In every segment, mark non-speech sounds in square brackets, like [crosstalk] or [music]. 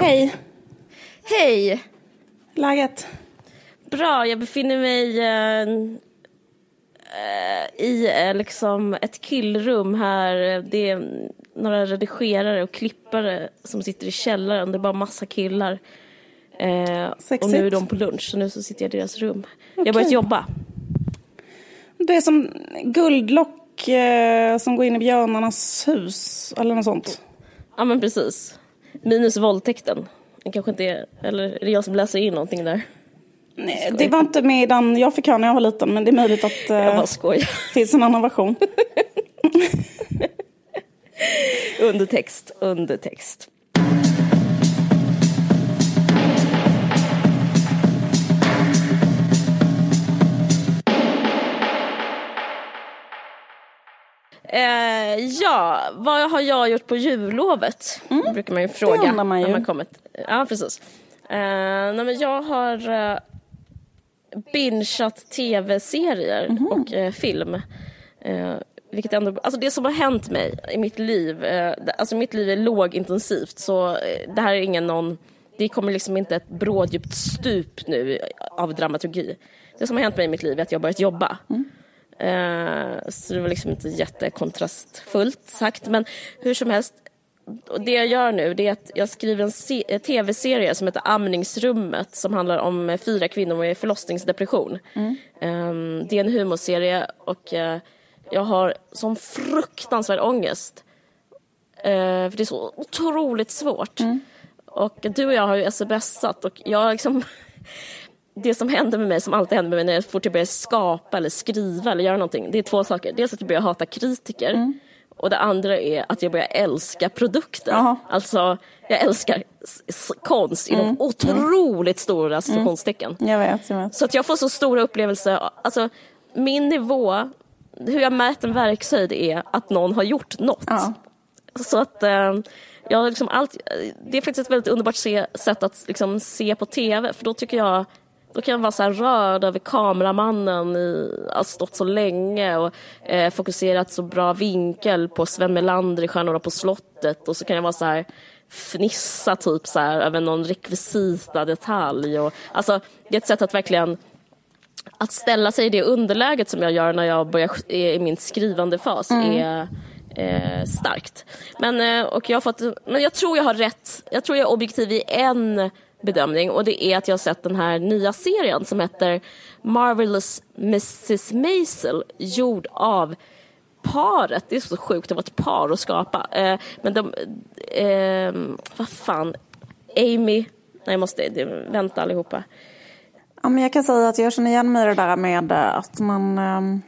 Hej, Hej! läget? Bra, jag befinner mig eh, eh, i eh, liksom ett killrum här. Det är några redigerare och klippare som sitter i källaren. Det är bara massa killar. Eh, och nu är de på lunch, så nu så sitter jag i deras rum. Jag har börjat jobba. Du är som guldlock eh, som går in i björnarnas hus, eller något sånt. Ja men precis. Minus våldtäkten. Det kanske inte är, eller är det jag som läser in någonting där? Nej, det var inte med den jag fick höra när jag var liten, men det är möjligt att Jag eh, bara skojar. det [laughs] finns en annan version. [laughs] Undertext, undertext. Eh, ja, vad har jag gjort på jullovet? brukar man ju fråga. Mm. undrar man ju. När man kommit. Ja, precis. Eh, nej, men jag har uh, bingeat tv-serier Mhm. och eh, film. Eh, vilket ändå, alltså det som har hänt mig i mitt liv, eh, det- alltså mitt liv är lågintensivt så eh, det här är ingen någon, det kommer liksom inte ett bråddjupt stup nu av dramaturgi. Det som har hänt mig i mitt liv är att jag har börjat jobba. Eh, så det var liksom inte jättekontrastfullt sagt men hur som helst och det jag gör nu det är att jag skriver en eh, tv-serie som heter Amningsrummet som handlar om eh, fyra kvinnor med förlossningsdepression. Ehm, det är en humorserie och eh, jag har sån fruktansvärd ångest. Eh, för det är så otroligt svårt. Och du och jag har ju smsat och jag liksom det som händer med mig, som alltid händer med mig när jag får till att börja skapa eller skriva eller göra någonting, det är två saker. Dels att jag börjar hata kritiker och det andra är att jag börjar älska produkter. Jaha. Alltså, jag älskar konst inom otroligt stora citationstecken. Jag vet, jag vet. Så att jag får så stora upplevelser. Alltså, min nivå, hur jag mäter en verkshöjd är att någon har gjort något. Ja. Så att eh, jag liksom allt, det är faktiskt ett väldigt underbart se, sätt att liksom se på tv för då tycker jag då kan jag vara så här rörd över kameramannen i, har stått så länge och eh, fokuserat så bra vinkel på Sven Melander i Stjärnorna på slottet och så kan jag vara så här fnissa typ så här över någon rekvisita detalj och alltså det är ett sätt att verkligen att ställa sig i det underläget som jag gör när jag börjar i min skrivande fas är eh, starkt. Men, eh, och jag har fått, men jag tror jag har rätt. Jag tror jag är objektiv i en bedömning och det är att jag har sett den här nya serien som heter Marvelous Mrs Maisel gjord av paret, det är så sjukt att vara ett par och skapa. Eh, men de, eh, vad fan, Amy, nej jag måste, vänta allihopa. Ja, men jag kan säga att jag känner igen mig i det där med eh, att man ehm,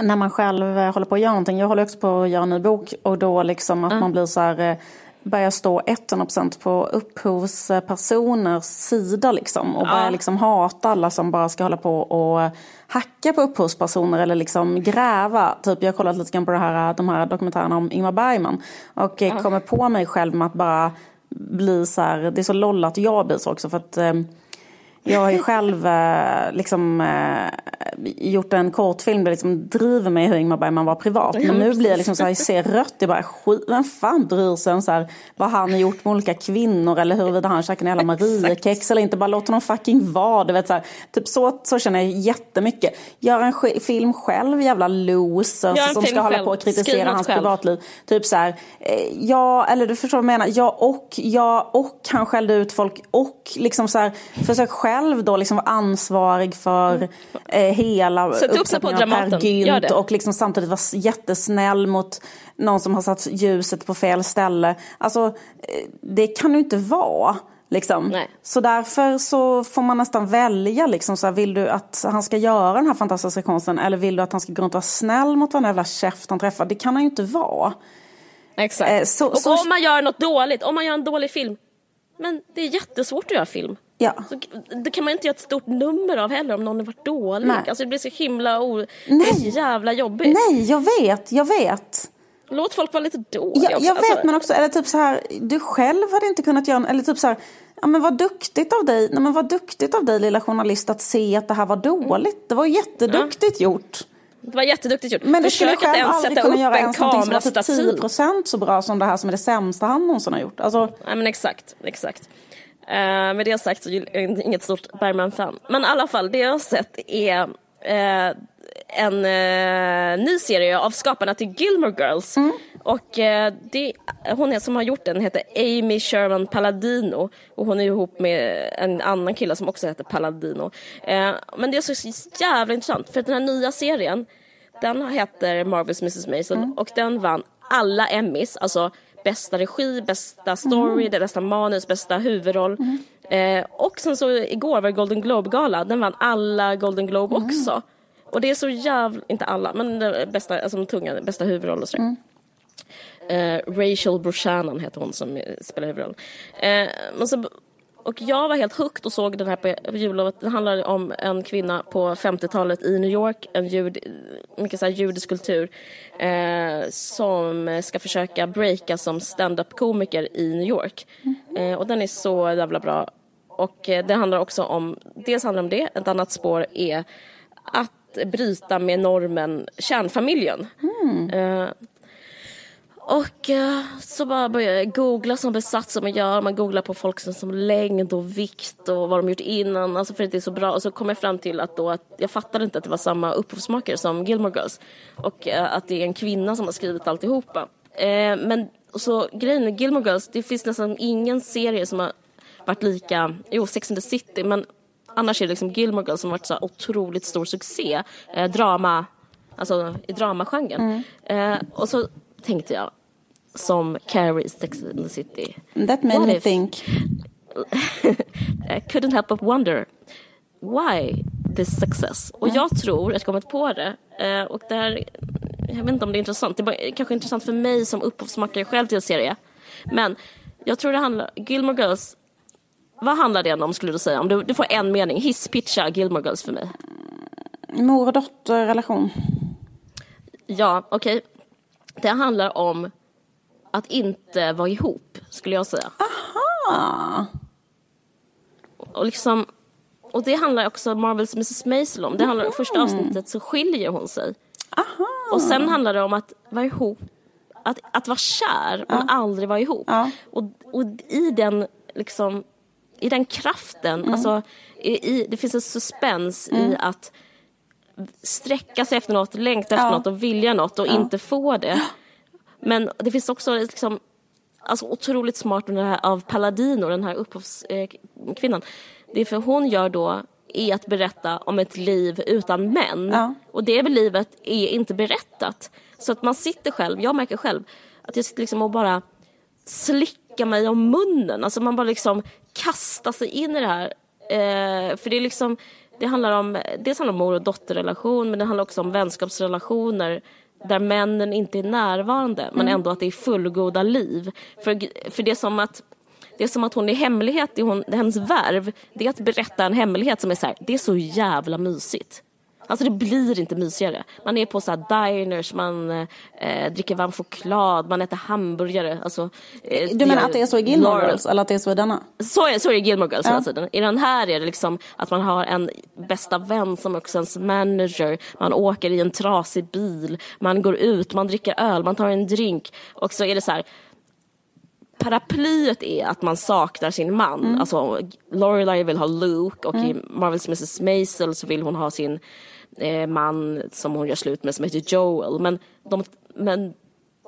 när man själv eh, håller på att göra någonting. Jag håller också på att göra en ny bok och då liksom att man blir så här eh, börjar stå 100% på upphovspersoners sida liksom och börjar liksom hata alla som bara ska hålla på och hacka på upphovspersoner eller liksom gräva. Typ jag har kollat lite grann på det här, de här dokumentärerna om Ingmar Bergman och eh, kommer på mig själv med att bara bli så här, det är så lollat jag blir så också för att ehm, jag har ju själv eh, liksom, eh, gjort en kortfilm där liksom driver mig hur Ingmar Bergman var privat. Men nu blir jag liksom så här, jag ser rött, jag bara skit, vem fan bryr sig om så här, vad han har gjort med olika kvinnor eller huruvida han käkar en jävla [laughs] Mariekex eller inte. Bara låt honom fucking vara. Du vet, så här, typ så, så känner jag jättemycket. Gör en sk- film själv, jävla loser som ska hålla på och kritisera hans själv. privatliv. Typ så här, eh, ja, eller du förstår vad jag menar. Ja och, ja och han skällde ut folk och liksom så här, försök själv då liksom vara ansvarig för eh, hela Mm. Sätt upp uppsättningen av Per Gynt och liksom samtidigt vara jättesnäll mot någon som har satt ljuset på fel ställe. Alltså, eh, det kan ju inte vara. Liksom. Så därför så får man nästan välja. Liksom, så här, vill du att han ska göra den här fantastiska konsten eller vill du att han ska gå runt och vara snäll mot varenda jävla käft han träffar? Det kan han ju inte vara. Exakt. Eh, så- och så- om man gör något dåligt, om man gör en dålig film, men det är jättesvårt att göra film. Ja. Så, det kan man inte göra ett stort nummer av heller om någon har varit dålig. Nej. Alltså det blir så himla o... Nej. så jävla jobbigt. Nej, jag vet, jag vet. Låt folk vara lite dåliga Ja, också. jag vet, Alltså, men också, eller typ så här, du själv hade inte kunnat göra, eller typ så här, ja men vad duktigt av dig, nej men vad duktigt av dig lilla journalist att se att det här var dåligt. Det var jätteduktigt gjort. Det var jätteduktigt gjort. Men du skulle själv ens aldrig sätta kunna upp göra en någonting som var till kamerastativ. 10% så bra som det här som är det sämsta han någonsin har gjort. Alltså, Nej men exakt, exakt. Uh, med det sagt så är jag inget stort Bergman-fan. Men i alla fall, det jag har sett är eh, en eh, ny serie av skaparna till Gilmore Girls. Och eh, det, hon är, som har gjort den heter Amy Sherman Palladino och hon är ihop med en annan kille som också heter Palladino. Eh, men det är så jävla intressant för den här nya serien den heter Marvelous Mrs Maisel och den vann alla Emmys, alltså bästa regi, bästa story, det bästa manus, bästa huvudroll. Eh, och sen så igår var det Golden Globe-gala, den vann alla Golden Globe också. Och det är så jävla, inte alla, men det bästa, alltså tunga, bästa huvudroll och sådär. Eh, Rachel Brosnahan heter hon som spelar huvudrollen. Eh, men så, och jag var helt hooked och såg den här på jullovet. Den handlar om en kvinna på 50-talet i New York, en jud, mycket så här judisk kultur, eh, som ska försöka breaka som stand-up komiker i New York. Eh, och den är så jävla bra. Och eh, det handlar också om, dels handlar om det, ett annat spår är att bryta med normen kärnfamiljen. Eh, och eh, så bara började jag googla som besatt som man gör. Man googlar på folk som, längd och vikt och vad de gjort innan. Alltså för att det är så bra. Och så kom jag fram till att, då att jag fattade inte att det var samma upphovsmakare som Gilmore Girls. Och eh, att det är en kvinna som har skrivit alltihopa. Eh, men så grejen med Gilmore Girls, det finns nästan ingen serie som har varit lika, jo Sex and the City, men annars är det liksom Gilmore Girls som har varit så otroligt stor succé. Drama, alltså i dramagenren. Eh, och så tänkte jag, som Carrie i Sex and the City. that made What me if- think. [laughs] I couldn't help but wonder why this success? Och jag tror, jag har kommit på det, eh, och det här, jag vet inte om det är intressant, det är bara, kanske intressant för mig som upphovsmakare själv till en serie. Men jag tror det handlar, Gilmore Girls, vad handlar det om skulle du säga? Om du, du får en mening, hisspitcha Gilmore Girls för mig. Mor och dotterrelation. Ja, okej. Det handlar om att inte vara ihop, skulle jag säga. Ah, Och, liksom, och det handlar också Marvels Mrs Maisel om. Det handlar, I första avsnittet så skiljer hon sig. aha. Och sen handlar det om att vara ihop, att, att vara kär men aldrig vara ihop. Ja. Och, och i den liksom, i den kraften, alltså i, i, det finns en suspens i att sträcka sig efter något, längta efter Ja. något och vilja något och inte få det. Men det finns också liksom, alltså otroligt smart med det här av Palladino, den här upphovskvinnan. Det är för hon gör då är att berätta om ett liv utan män. Ja. Och det livet är inte berättat. Så att man sitter själv, jag märker själv, att jag sitter liksom och bara slickar mig om munnen. Alltså man bara liksom kastar sig in i det här. Eh, för det är liksom, det handlar om, dels handlar om mor och dotterrelation men det handlar också om vänskapsrelationer där männen inte är närvarande men ändå att det är fullgoda liv. För, för det är som att det är som att hon i hemlighet, det är hon, hennes värv, det är att berätta en hemlighet som är så här, det är så jävla mysigt. Alltså det blir inte mysigare. Man är på så diners, man eh, dricker varm choklad, man äter hamburgare. Alltså, eh, Du menar att det är så i Gilmore. Girls eller att det är så i denna? Så är, så är det i Gilmore Girls hela tiden. I den här är det liksom att man har en bästa vän som också är ens manager. Man åker i en trasig bil, man går ut, man dricker öl, man tar en drink. Och så är det så här, paraplyet är att man saknar sin man. Alltså Lorelai vill ha Luke och i Marvel's Mrs Maisel så vill hon ha sin man som hon gör slut med som heter Joel. Men de, men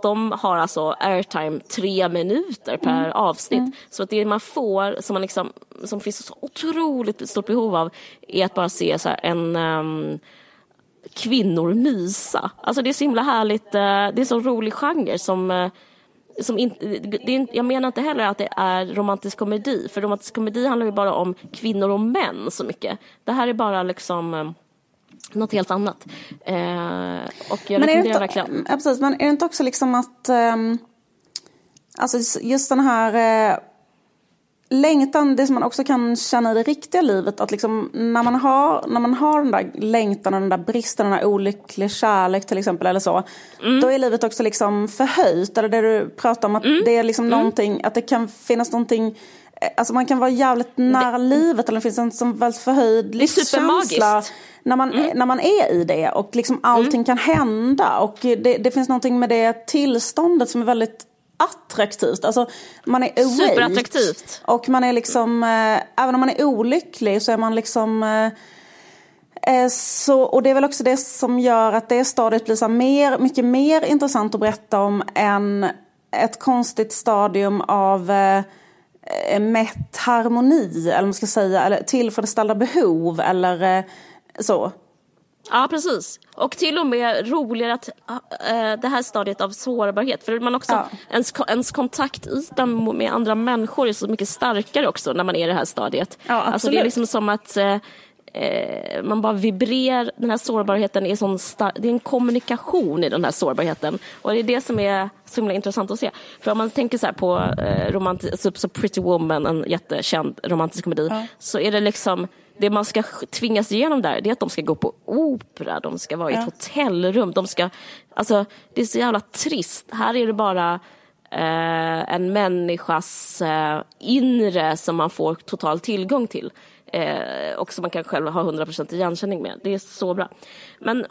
de har alltså airtime tre minuter per avsnitt. Så att det man får, som, man liksom, som finns så otroligt stort behov av, är att bara se så en ehm, kvinnor mysa. Alltså det är så himla härligt, eh, det är en så rolig genre som eh, som in, det är, jag menar inte heller att det är romantisk komedi, för romantisk komedi handlar ju bara om kvinnor och män så mycket. Det här är bara liksom eh, något helt annat. Eh, och jag Men rekommenderar verkligen. ja, precis, men är det inte också liksom att... ehm, alltså just den här eh, längtan, det som man också kan känna i det riktiga livet. Att liksom när man har, när man har den där längtan och den där bristen, den där olycklig kärlek till exempel eller så. Mm. Då är livet också liksom förhöjt. Eller det du pratar om att det är liksom någonting, att det kan finnas någonting alltså man kan vara jävligt nära det, livet eller det finns en som väldigt förhöjd livskänsla. När man, mm. när man är i det och liksom allting mm. kan hända. Och det, det finns någonting med det tillståndet som är väldigt attraktivt. Alltså, man är awake. Superattraktivt. Och man är liksom, eh, även om man är olycklig så är man liksom eh, eh, så, och det är väl också det som gör att det stadiet blir så mer, mycket mer intressant att berätta om än ett konstigt stadium av eh, mätt harmoni, eller man ska säga, eller tillfredsställda behov eller eh, så. Ja, precis. Och till och med roligare att äh, det här stadiet av sårbarhet. För man också, ja. ens, ens kontaktyta med andra människor är så mycket starkare också när man är i det här stadiet. Ja, alltså det är liksom som att äh, man bara vibrerar. Den här sårbarheten är sån det är en kommunikation i den här sårbarheten. Och det är det som är så himla intressant att se. För om man tänker så på eh, romantisk, så Pretty Woman, en jättekänd romantisk komedi, ja. så är det liksom det man ska tvingas igenom där det är att de ska gå på opera, de ska vara i ett hotellrum, de ska, alltså det är så jävla trist. Här är det bara eh, en människas eh, inre som man får total tillgång till. Eh, och som man kan själv ha 100% igenkänning med. Det är så bra. Men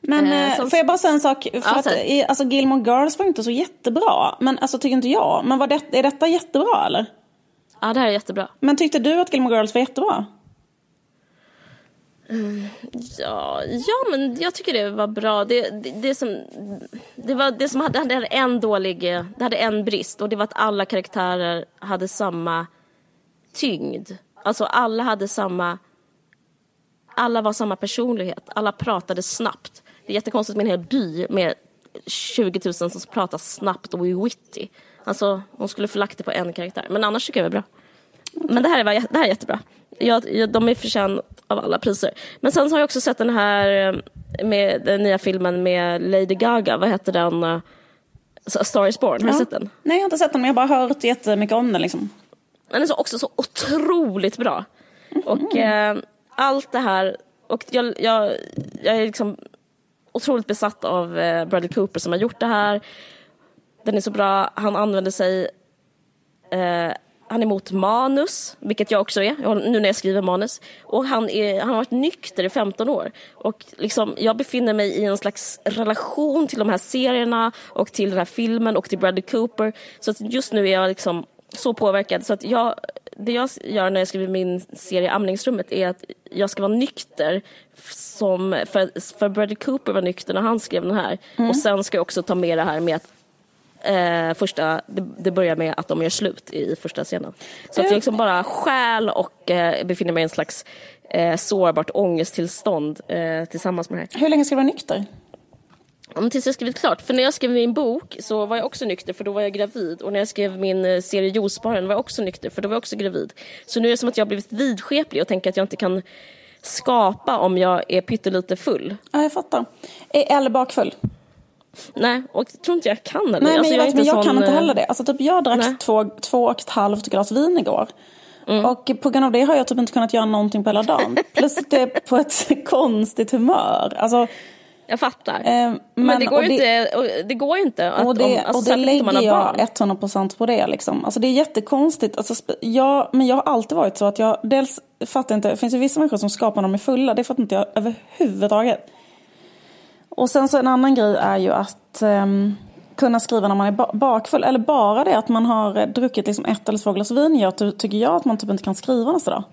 men eh, som... får jag bara säga en sak? För ja, att, alltså, Gilmore Girls var inte så jättebra. Men alltså tycker inte jag. Men var det, är detta jättebra eller? Ja, det här är jättebra. Men tyckte du att Gilmore Girls var jättebra? Mm, ja, ja, men jag tycker det var bra. Det, det, det som, det, var, det som hade, hade en dålig, det hade en brist och det var att alla karaktärer hade samma tyngd. Alltså alla hade samma, alla var samma personlighet. Alla pratade snabbt. Det är jättekonstigt med en hel by med 20 000 som pratar snabbt och är witty. Alltså, hon skulle förlagt det på en karaktär. Men annars tycker jag det var bra. Men det här är, det här är jättebra. Jag, de är förtjänt av alla priser. Men sen så har jag också sett den här eh, med den nya filmen med Lady Gaga. Vad heter den? Uh, Star is Born. Har ja. du sett den? Nej, jag har inte sett den, men jag har bara hört jättemycket om den. Liksom. Den är så, också så otroligt bra. Mm. Och eh, allt det här. Och jag, jag, jag är liksom otroligt besatt av eh, Bradley Cooper som har gjort det här. Den är så bra. Han använder sig eh, han är emot manus, vilket jag också är, nu när jag skriver manus. Och han, är, han har varit nykter i 15 år. Och liksom, jag befinner mig i en slags relation till de här serierna och till den här filmen och till Bradley Cooper. Så att just nu är jag liksom så påverkad. Så att jag, det jag gör när jag skriver min serie Amningsrummet är att jag ska vara nykter. Som, för, för Bradley Cooper var nykter när han skrev den här. Mm. Och sen ska jag också ta med det här med att Eh, första, det, det, börjar med att de gör slut i första scenen. Så att jag liksom bara skäl och eh, befinner mig i en slags eh, sårbart ångesttillstånd eh, tillsammans med det här. Hur länge ska du vara nykter? Ja, tills jag skrivit klart. För när jag skrev min bok så var jag också nykter för då var jag gravid. Och när jag skrev min eh, serie Juicebaren var jag också nykter för då var jag också gravid. Så nu är det som att jag har blivit vidskeplig och tänker att jag inte kan skapa om jag är pyttelite full. Ja, jag fattar. Eller bakfull. Nej, och jag tror inte jag kan det. Nej, men alltså, jag, vet, men jag sån... kan inte heller det. Alltså, typ, jag drack två, två och ett halvt glas vin igår. Mm. Och på grund av det har jag typ inte kunnat göra någonting på hela dagen. [laughs] Plus det är på ett konstigt humör. Alltså, jag fattar. Eh, men, men, det går ju inte. Det går inte att, och det, om, alltså, och det lägger jag 100% på det. Liksom. Alltså, det är jättekonstigt. Alltså, jag, men jag har alltid varit så att jag dels fattar inte. Det finns ju vissa människor som skapar när de är fulla. Det fattar inte jag överhuvudtaget. Och sen så en annan grej är ju att um, kunna skriva när man är bakfull. Eller bara det att man har druckit liksom ett eller två glas vin gör tycker jag att man typ inte kan skriva nästa dag.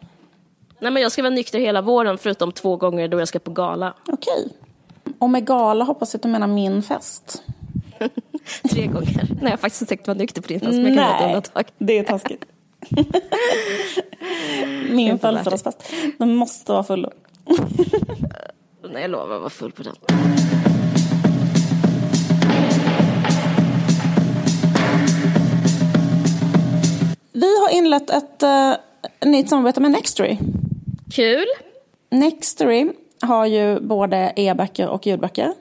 Nej men jag ska vara nykter hela våren förutom två gånger då jag ska på gala. Okej. Och med gala hoppas jag att du menar min fest. [laughs] Tre gånger. Nej jag har faktiskt tänkt vara nykter på din fest men jag kan Nej, ett undantag. det är taskigt. [laughs] min födelsedagsfest. Den måste vara full. [laughs] Nej jag lovar att vara full på den. Vi har inlett ett uh, nytt samarbete med Nextory. Kul! Nextory har ju både e-böcker och ljudböcker.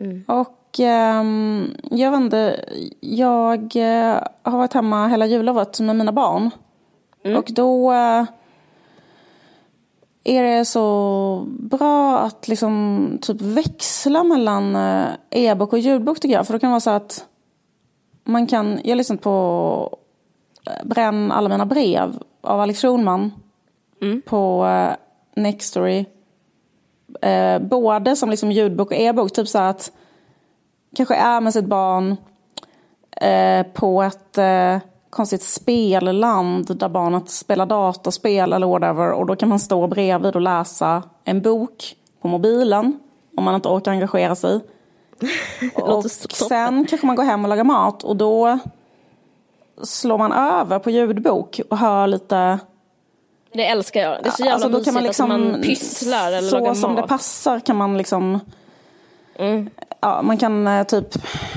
Mm. Och um, jag vet inte, jag uh, har varit hemma hela jullovet med mina barn. Mm. Och då uh, är det så bra att liksom typ växla mellan e-bok och ljudbok tycker jag. För då kan det vara så att man kan, jag har lyssnat på Bränn alla mina brev av Alex Schulman Mm. på eh, Nextory. Eh, både som liksom ljudbok och e-bok. Typ så att kanske är med sitt barn eh, på ett eh, konstigt spelland där barnet spelar datorspel eller whatever. Och då kan man stå bredvid och läsa en bok på mobilen om man inte orkar engagera sig. [laughs] och sen kanske man går hem och lagar mat och då slår man över på ljudbok och hör lite Det älskar jag. Det är så jävla Alltså, då kan man liksom, att man pysslar eller så lagar som mat. det passar kan man liksom Mm. ja, man kan eh, typ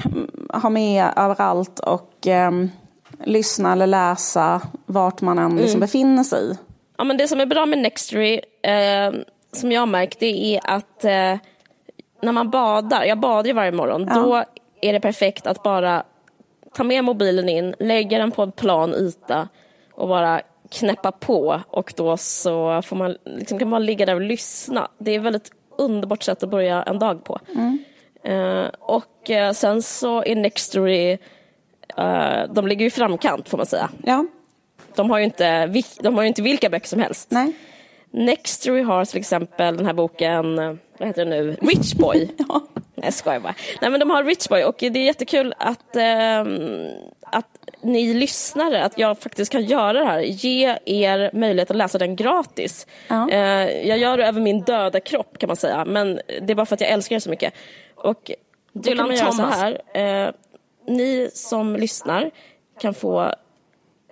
mm, ha med överallt och ehm, lyssna eller läsa vart man än Mm. liksom befinner sig. Ja, men det som är bra med Nextory, eh, som jag har märkt, det är att eh, när man badar, jag badar ju varje morgon, då är det perfekt att bara ta med mobilen in, lägga den på en plan yta och bara knäppa på och då så får man, liksom, kan man ligga där och lyssna. Det är ett väldigt underbart sätt att börja en dag på. Eh, och eh, sen så är Nextory, eh, de ligger ju i framkant får man säga. Ja, De har ju inte, de har ju inte vilka böcker som helst. nej. Nextory har till exempel den här boken, vad heter den nu, Rich Boy. [laughs] Ja. Nej, jag skojar bara. Nej, men de har Rich Boy och det är jättekul att, ehm, att ni lyssnare, att jag faktiskt kan göra det här. Ge er möjlighet att läsa den gratis. Ja. Eh, jag gör det över min döda kropp kan man säga, men det är bara för att jag älskar det så mycket. Och då kan man göra så här. Eh, ni som lyssnar kan få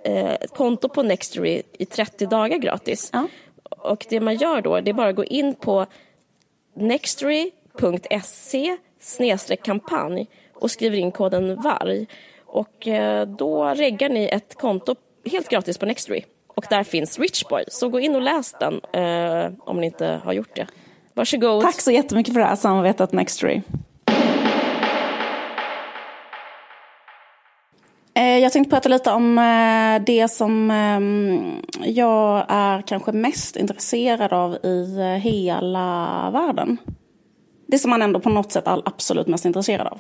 eh, ett konto på Nextory i 30 dagar gratis. Ja. Och det man gör då, det är bara att gå in på nextory.se kampanj och skriver in koden VARG. Och eh, då reggar ni ett konto helt gratis på Nextory. Och där finns Richboy, så gå in och läs den eh, om ni inte har gjort det. Varsågod. Tack så jättemycket för det här samarbetet Nextory. Eh, Jag tänkte prata lite om det som jag är kanske mest intresserad av i hela världen. Det som man ändå på något sätt är absolut mest intresserad av.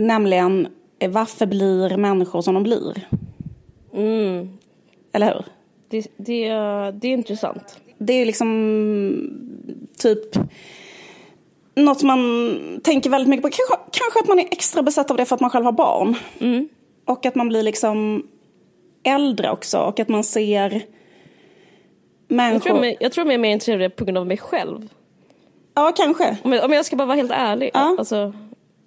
Nämligen eh, varför blir människor som de blir? Eller hur? Det, det, det är intressant. Det är liksom typ något man tänker väldigt mycket på. Kanske, kanske att man är extra besatt av det för att man själv har barn. Och att man blir liksom äldre också och att man ser Jag människor. tror, jag, jag tror jag är mer intresserad av det på grund av mig själv. Ja, kanske. Om jag, om jag ska bara vara helt ärlig. Ja. Alltså,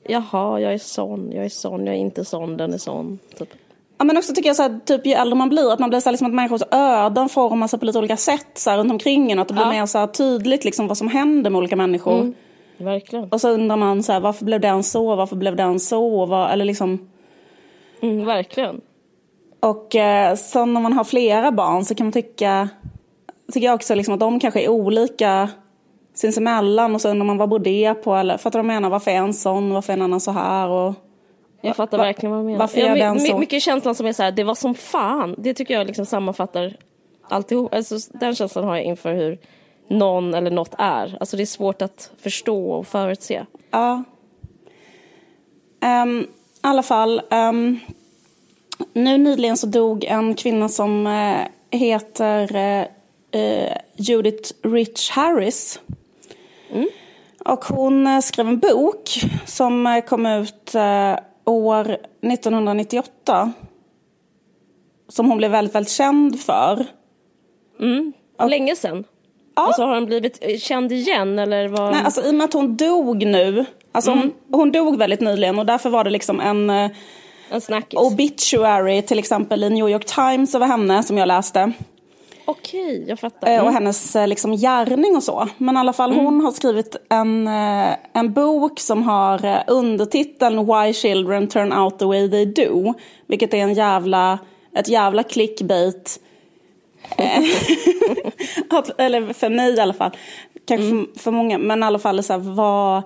jaha, jag är sån, jag är sån, jag är inte sån, den är sån. Typ. Ja, men också tycker jag så här, typ ju äldre man blir, att man blir så här, liksom att människors öden formas sig på lite olika sätt så här, runt omkring en. Och att det blir Ja. mer så här, tydligt liksom, vad som händer med olika människor. Verkligen. Och så undrar man så här, varför blev den så, varför blev den så? Vad, eller liksom... Mm, verkligen. Och eh, sen när man har flera barn så kan man tycka, tycker jag också liksom att de kanske är olika sinsemellan och så undrar man vad beror det på? Eller fattar du vad jag menar? Varför är en sån? Varför är en annan så här? Och, Jag fattar Va- verkligen vad du menar. varför Ja, my- den så? Mycket känslan som är så här, det var som fan. Det tycker jag liksom sammanfattar alltihop. Alltså, den känslan har jag inför hur någon eller något är. Alltså det är svårt att förstå och förutse. ja. Ehm, I alla fall, ehm, nu nyligen så dog en kvinna som eh, heter eh, Judith Rich Harris. Och hon eh, skrev en bok som eh, kom ut eh, år 1998. Som hon blev väldigt, väldigt känd för. Länge sedan. Ja. Alltså har han blivit känd igen eller vad? Nej, alltså i och med att hon dog nu. Alltså hon, hon dog väldigt nyligen och därför var det liksom en en snackis? obituary till exempel i New York Times över henne som jag läste. Okej, jag fattar. Eh, Mm. och hennes eh, liksom gärning och så. Men i alla fall hon har skrivit en, eh, en bok som har undertiteln Why Children Turn Out The Way They Do. Vilket är en jävla, ett jävla clickbait. [laughs] Att, eller för mig i alla fall. Kanske för, för många. Men i alla fall så här, vad...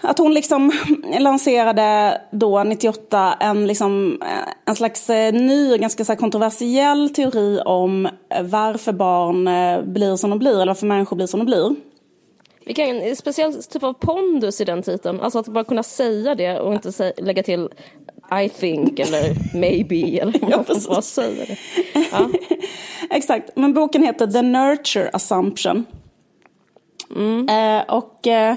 Att hon liksom lanserade då 98 en, liksom, eh, en slags eh, ny och ganska så kontroversiell teori om eh, varför barn blir som de blir eller varför människor blir som de blir. Vilken en speciell typ av pondus i den titeln. Alltså att bara kunna säga det och inte säga, lägga till I think eller maybe [laughs] eller ja, bara säga det. [laughs] Ja. Exakt, men boken heter The Nurture Assumption. Mm. Eh, och eh,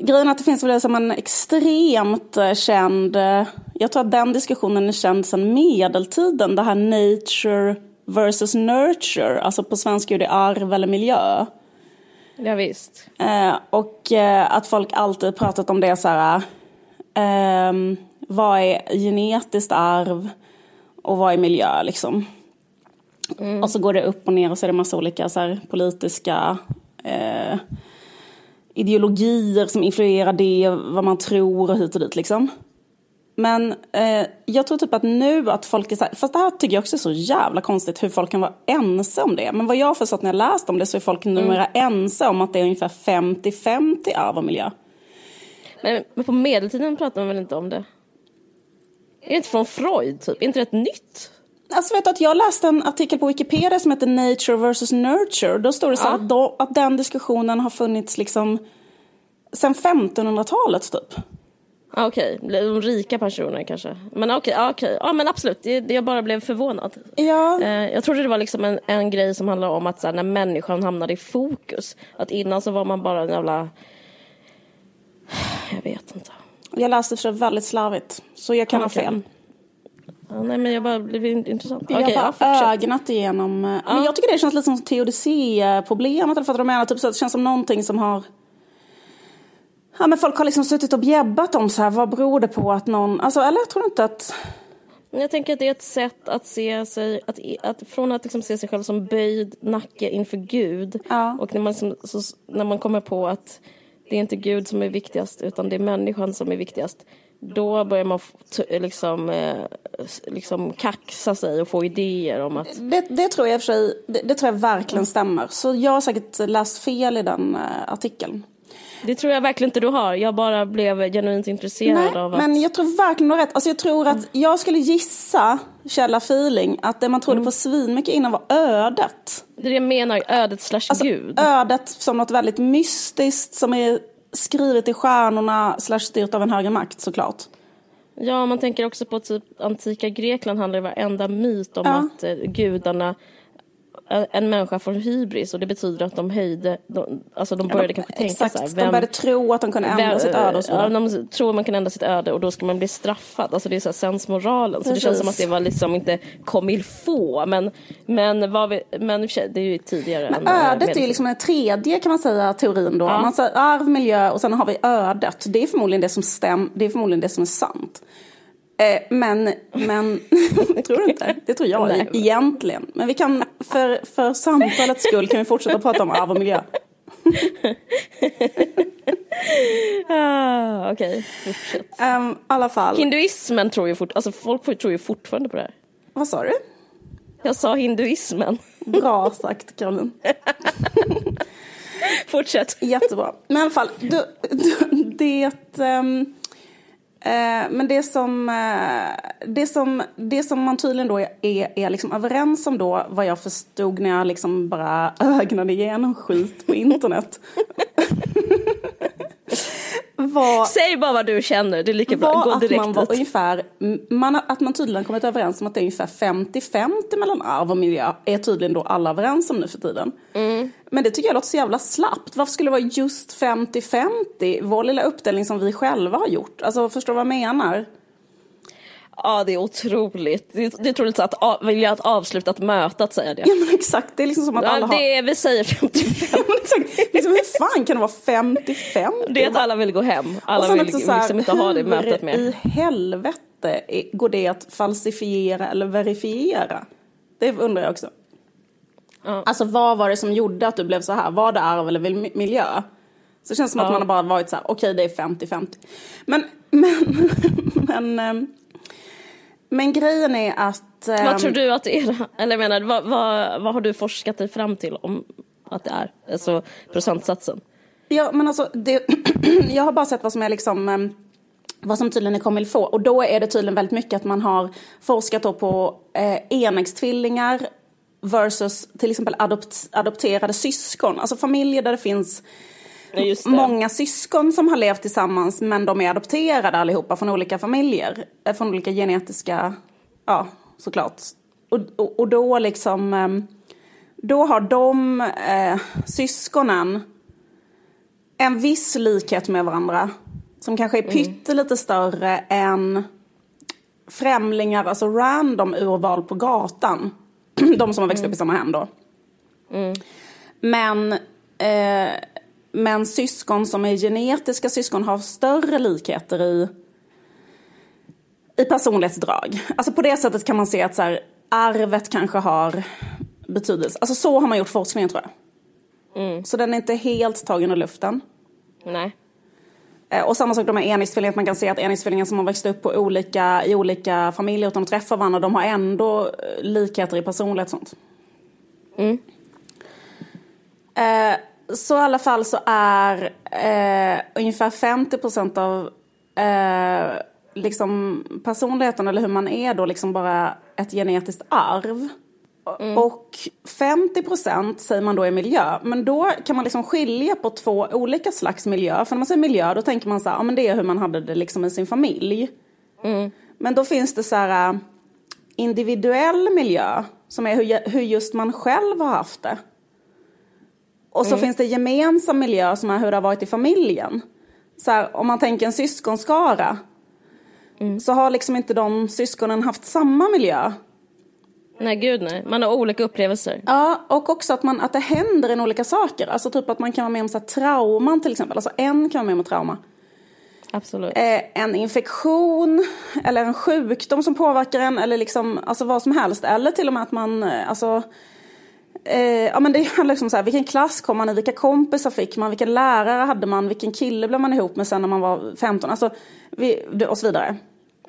grejen är att det finns väl som en extremt eh, känd, eh, jag tror att den diskussionen är känd sedan medeltiden, det här nature versus nurture, alltså på svenska är det arv eller miljö. Ja, visst. Eh, och eh, att folk alltid pratat om det så här, eh, vad är genetiskt arv och vad är miljö liksom. Mm. Och så går det upp och ner och så är det massa olika så här, politiska eh, ideologier som influerar det, vad man tror och hit och dit liksom. Men eh, jag tror typ att nu att folk är så här, fast det här tycker jag också är så jävla konstigt hur folk kan vara ense om det. Men vad jag har förstått när jag läst om det så är folk numera mm. ense om att det är ungefär 50-50 arv och miljö. Men, men på medeltiden pratar man väl inte om det? Är det inte från Freud typ? Är inte det ett nytt? Alltså vet du att jag läste en artikel på Wikipedia som heter Nature vs Nurture. Då står det så ja. att, då, att den diskussionen har funnits liksom sen 1500-talet typ. Okej, okay. de rika personerna kanske. Men okej, okay, okay. ja men absolut. Det, jag bara blev förvånad. Ja. Eh, jag trodde det var liksom en, en grej som handlade om att så här, när människan hamnade i fokus. Att innan så var man bara en jävla... [sighs] Jag vet inte. Jag läste för väldigt slarvigt. Så jag kan okay. ha fel. Ja, nej men jag bara blev intressant. Jag har bara ja, ögnat igenom. Eh, ja. Men jag tycker det känns lite som teodicé-problemet. Eller för att de menar typ så att det känns som någonting som har Ja, men folk har liksom suttit och bjäbbat om så här, vad beror det på att någon, alltså, eller jag tror inte att... Jag tänker att det är ett sätt att se sig, att, att från att liksom se sig själv som böjd nacke inför Gud ja. och när man, som, så, när man kommer på att det är inte Gud som är viktigast utan det är människan som är viktigast. Då börjar man liksom, eh, liksom kaxa sig och få idéer om att... Det, det tror jag för sig, det, det, tror jag verkligen stämmer. Så jag har säkert läst fel i den uh, artikeln. Det tror jag verkligen inte du har. Jag bara blev genuint intresserad Nej, av att... men jag tror verkligen du har rätt. Alltså jag tror att jag skulle gissa, källa feeling, att det man trodde mm. på svinmycket innan var ödet. Det är det jag menar, ödet slash alltså, gud. Ödet som något väldigt mystiskt som är skrivet i stjärnorna slash styrt av en högre makt såklart. Ja, man tänker också på typ antika Grekland handlar varenda myt om ja. att eh, gudarna en människa får hybris och det betyder att de höjde, de, alltså de började ja, kanske tänka exakt, så här, vem, de började tro att de kunde ändra vem, sitt öde och så Ja, de tror man kan ändra sitt öde och då ska man bli straffad. Alltså det är så här sensmoralen. Så det känns som att det var liksom inte comme faut. Men, men, vad vi, men det är ju tidigare. Men än, ödet är ju liksom den tredje kan man säga teorin då. Ja. Man säger arv, miljö och sen har vi ödet. Det är förmodligen det som stäm, det är förmodligen det som är sant. Eh, men, men [laughs] tror du inte? Det tror jag Nej. egentligen. Men vi kan, för, för samtalets skull kan vi fortsätta prata om arv och miljö. [laughs] ah, Okej, okay. fortsätt. Um, alla fall. Hinduismen tror ju fort, alltså folk tror ju fortfarande på det här. Vad sa du? Jag sa hinduismen. Bra sagt Caroline. [laughs] Fortsätt. Jättebra. Men i alla fall, du, det... Um, Eh, men det som, eh, det, som, det som man tydligen då är, är liksom överens om då, vad jag förstod när jag liksom bara [laughs] ögnade igenom skit på internet. [laughs] var, Säg bara vad du känner, det är lika bra, gå direkt att man var ungefär, man, Att man tydligen kommit överens om att det är ungefär 50-50 mellan arv och miljö är tydligen då alla överens om nu för tiden. Mm. Men det tycker jag låter så jävla slappt. Varför skulle det vara just 50-50? Vår lilla uppdelning som vi själva har gjort. Alltså förstår du vad jag menar? Ja, det är otroligt. Det är, det är otroligt att av, vilja att avsluta ett möte att säga det. Ja, men exakt. Det är liksom som att ja, alla det har... vi säger 55. liksom, [laughs] hur fan kan det vara 55? Det är att alla vill gå hem. Alla vill här, liksom inte ha det mötet med. i helvete går det att falsifiera eller verifiera? Det undrar jag också. Ja. Alltså vad var det som gjorde att du blev så här? Var det arv eller miljö? Så det känns som ja. att man har bara varit så här, okej okay, det är 50-50. Men, men, [laughs] men, ehm, men grejen är att... Vad tror ehm, du att det är? Eller menar, vad, vad, vad har du forskat dig fram till om att det är? Alltså procentsatsen. Ja, men alltså, det, [clears throat] jag har bara sett vad som är liksom ehm, vad som tydligen är comme få. Och då är det tydligen väldigt mycket att man har forskat på eh, enäggstvillingar versus till exempel adopt, adopterade syskon. Alltså familjer där det finns många syskon som har levt tillsammans men de är adopterade allihopa från olika familjer. Eh, från olika genetiska, ja såklart. Och, och, och då liksom, ehm, då har de eh, syskonen en viss likhet med varandra. Som kanske är mm. pyttelite större än främlingar, alltså random urval på gatan. [clears throat] de som har växt mm. upp i samma hem då. Mm. Men, eh, men syskon som är genetiska syskon har större likheter i, i personlighetsdrag. Alltså på det sättet kan man se att så här, arvet kanske har betydelse. Alltså så har man gjort forskningen tror jag. Mm. Så den är inte helt tagen ur luften. Nej. Eh, och samma sak med enäggstvillingar, man kan se att enäggstvillingar som har växt upp på olika, i olika familjer utan att träffa varandra, de har ändå eh, likheter i personlighet och sånt. Mm. Eh, så i alla fall så är eh, ungefär 50 procent av eh, liksom personligheten eller hur man är då liksom bara ett genetiskt arv. Mm. Och 50 procent säger man då är miljö. Men då kan man liksom skilja på två olika slags miljö. För när man säger miljö då tänker man så här, ja men det är hur man hade det liksom i sin familj. Mm. Men då finns det så här äh, individuell miljö som är hur, hur just man själv har haft det. Och så mm. finns det gemensam miljö som är hur det har varit i familjen. Så här, om man tänker en syskonskara mm. så har liksom inte de syskonen haft samma miljö. Nej gud nej, man har olika upplevelser. Ja, och också att, man, att det händer en olika saker. Alltså typ att man kan vara med om så här, trauman till exempel. Alltså en kan vara med om trauma. Absolut. Eh, en infektion eller en sjukdom som påverkar en eller liksom alltså vad som helst. Eller till och med att man, eh, alltså eh, ja men det handlar liksom så här, vilken klass kom man i, vilka kompisar fick man, vilken lärare hade man, vilken kille blev man ihop med sen när man var 15, alltså vi, och så vidare.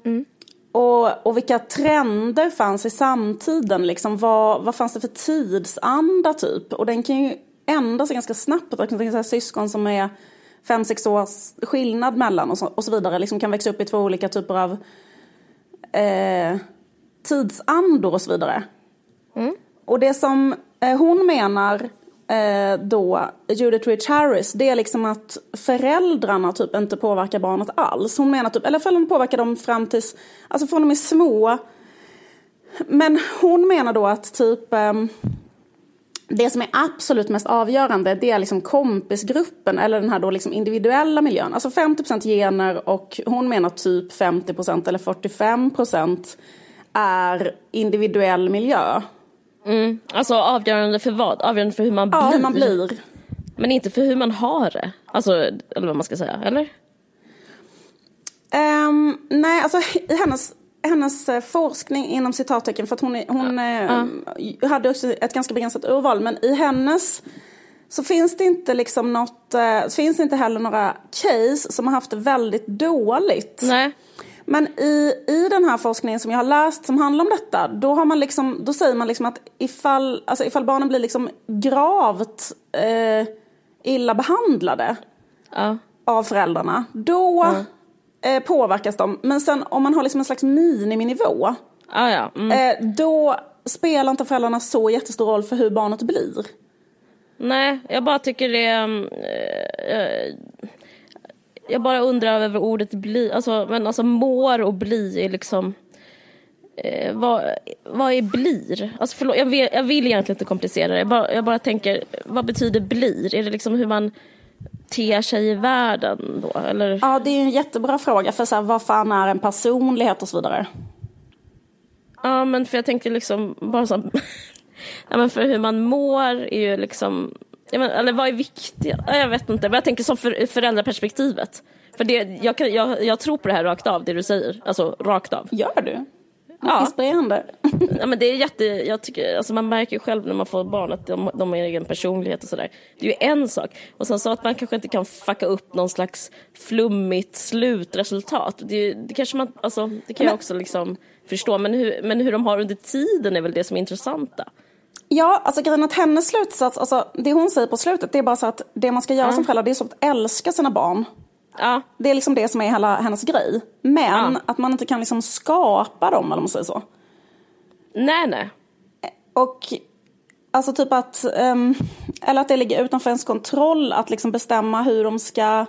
Mm. Och, och vilka trender fanns i samtiden? Liksom, vad, vad fanns det för tidsanda typ? Och den kan ju ändra sig ganska snabbt. Jag kan sig syskon som är fem, sex års skillnad mellan och så, och så vidare. Liksom kan växa upp i två olika typer av eh, tidsandor och så vidare. Mm. Och det som Eh, hon menar eh, då, Judith Rich Harris, det är liksom att föräldrarna typ inte påverkar barnet alls. Hon menar typ, eller föräldrarna påverkar dem fram tills, alltså från de är små. Men hon menar då att typ ehm, det som är absolut mest avgörande det är liksom kompisgruppen eller den här då liksom individuella miljön. Alltså 50% gener och hon menar typ 50% eller 45% är individuell miljö. Mm. Alltså avgörande för vad? Avgörande för hur man ja, blir? hur man blir. Men inte för hur man har det? Alltså, eller vad man ska säga, eller? Um, nej, alltså i hennes, hennes eh, forskning inom citattecken, för att hon, hon ja. uh, hade också ett ganska begränsat urval, men i hennes så finns det inte liksom något, uh, finns det inte heller några case som har haft det väldigt dåligt. Nej. Men i, i den här forskningen som jag har läst som handlar om detta, då, har man liksom, då säger man liksom att ifall, alltså ifall barnen blir liksom gravt eh, illa behandlade ja. av föräldrarna, då ja. eh, påverkas de. Men sen om man har liksom en slags miniminivå, ja. Mm. Eh, då spelar inte föräldrarna så jättestor roll för hur barnet blir. Nej, jag bara tycker det... Jag bara undrar över ordet bli, alltså, men alltså mår och bli är liksom eh, vad, vad är blir? Alltså förlåt, jag, vill, jag vill egentligen inte komplicera det. Jag bara, jag bara tänker, vad betyder blir? Är det liksom hur man ter sig i världen då? Eller? Ja, det är en jättebra fråga. För så här, vad fan är en personlighet och så vidare? Ja, men för jag tänker liksom bara så [laughs] ja, men för hur man mår är ju liksom Ja, men, eller vad är viktigt? Jag vet inte, men jag tänker som för, föräldraperspektivet. För det, jag, kan, jag, jag tror på det här rakt av, det du säger. Alltså rakt av. Gör du? Ja. Inspirerande. ja, men det är jätte, jag tycker, alltså man märker ju själv när man får barn att de, de har egen personlighet och sådär. Det är ju en sak. Och sen så att man kanske inte kan fucka upp någon slags flummigt slutresultat. Det, det kanske man, alltså, det kan men, jag också liksom förstå. Men hur, men hur de har under tiden är väl det som är intressanta. Ja, alltså grejen att hennes slutsats, alltså det hon säger på slutet, det är bara så att det man ska göra ja. som förälder, det är så att älska sina barn. Ja. Det är liksom det som är hela hennes grej. Men ja. att man inte kan liksom skapa dem, eller om man säger så. Nej, nej. Och alltså typ att, um, eller att det ligger utanför ens kontroll att liksom bestämma hur de ska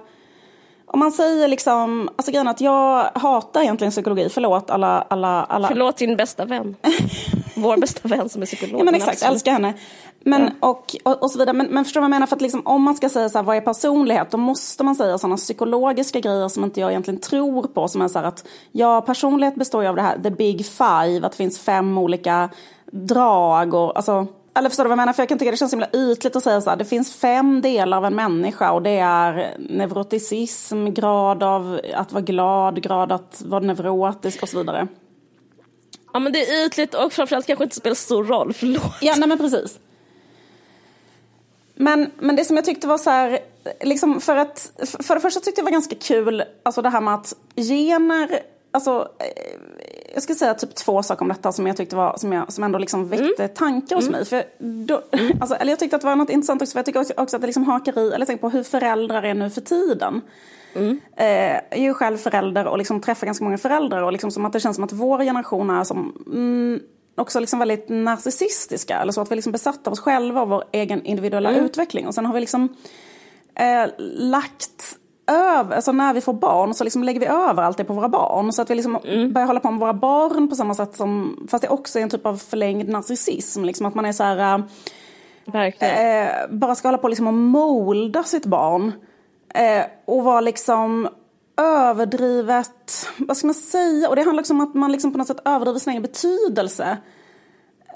om man säger liksom, alltså grejen att jag hatar egentligen psykologi, förlåt alla, alla, alla. Förlåt din bästa vän. [laughs] Vår bästa vän som är psykolog. Ja men exakt, absolut. älskar henne. Men, ja. och, och, och, så vidare. Men, men förstår du vad jag menar? För att liksom, om man ska säga så här, vad är personlighet? Då måste man säga sådana psykologiska grejer som inte jag egentligen tror på. Som är så här att, ja personlighet består ju av det här, the big five, att det finns fem olika drag och alltså eller förstår du vad jag menar? För jag kan tycka det känns himla ytligt att säga så här. Det finns fem delar av en människa och det är neuroticism, grad av att vara glad, grad att vara neurotisk och så vidare. Ja men det är ytligt och framförallt kanske inte spelar stor roll, förlåt. Ja nej men precis. Men, men det som jag tyckte var så här, liksom för att, för det första tyckte jag var ganska kul, alltså det här med att gener, alltså jag ska säga typ två saker om detta som jag tyckte var, som, jag, som ändå liksom väckte mm. tankar hos mm. mig. För då, mm. alltså, eller jag tyckte att det var något intressant också, för jag tycker också, att det liksom hakar i, eller tänker på hur föräldrar är nu för tiden. Mm. Eh, jag är ju själv förälder och liksom träffar ganska många föräldrar och liksom som att det känns som att vår generation är som mm, också liksom väldigt narcissistiska. Eller så att vi är liksom besatta av oss själva och vår egen individuella mm. utveckling. Och sen har vi liksom eh, lagt över, alltså när vi får barn så liksom lägger vi över allt det på våra barn. Så att vi liksom mm. börjar hålla på med våra barn på samma sätt som, fast det också är en typ av förlängd narcissism. Liksom att man är så här, Verkligen. Eh, bara ska hålla på liksom och molda sitt barn. Eh, och vara liksom överdrivet, vad ska man säga? Och det handlar också om att man liksom på något sätt överdriver sin egen betydelse.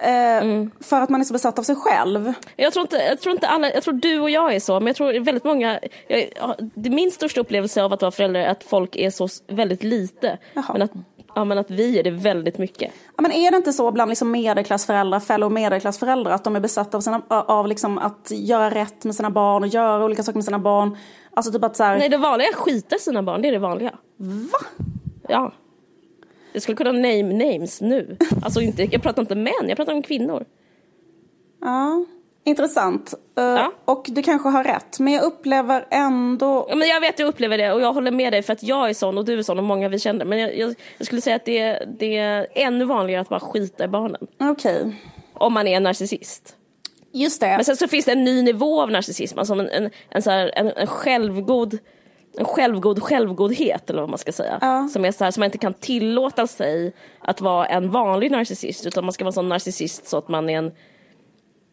Mm. För att man är så besatt av sig själv. Jag tror, inte, jag tror inte alla, jag tror du och jag är så, men jag tror väldigt många, jag, min största upplevelse av att vara förälder är att folk är så väldigt lite. Men att, ja, men att vi är det väldigt mycket. Ja, men är det inte så bland liksom medelklassföräldrar, fellow medelklassföräldrar, att de är besatta av, sina, av liksom att göra rätt med sina barn och göra olika saker med sina barn? Alltså typ att så här... Nej, det vanliga är att skita i sina barn, det är det vanliga. Va? Ja. Jag skulle kunna name names nu. Alltså inte, jag pratar inte män, jag pratar om kvinnor. Ja, intresssant. Uh, ja. Och du kanske har rätt, men jag upplever ändå... Ja, men jag vet att du upplever det och jag håller med dig för att jag är sån och du är sån och många vi känner. Men jag, jag, jag skulle säga att det, det är ännu vanligare att bara skita i barnen. Okej. Okay. Om man är en narcissist. Just det. Men sen så finns det en ny nivå av narcissism, alltså en, en, en, så här, en, en självgod en självgod självgodhet eller vad man ska säga. Ja. Som är så här, som man inte kan tillåta sig att vara en vanlig narcissist utan man ska vara en sån narcissist så att man är en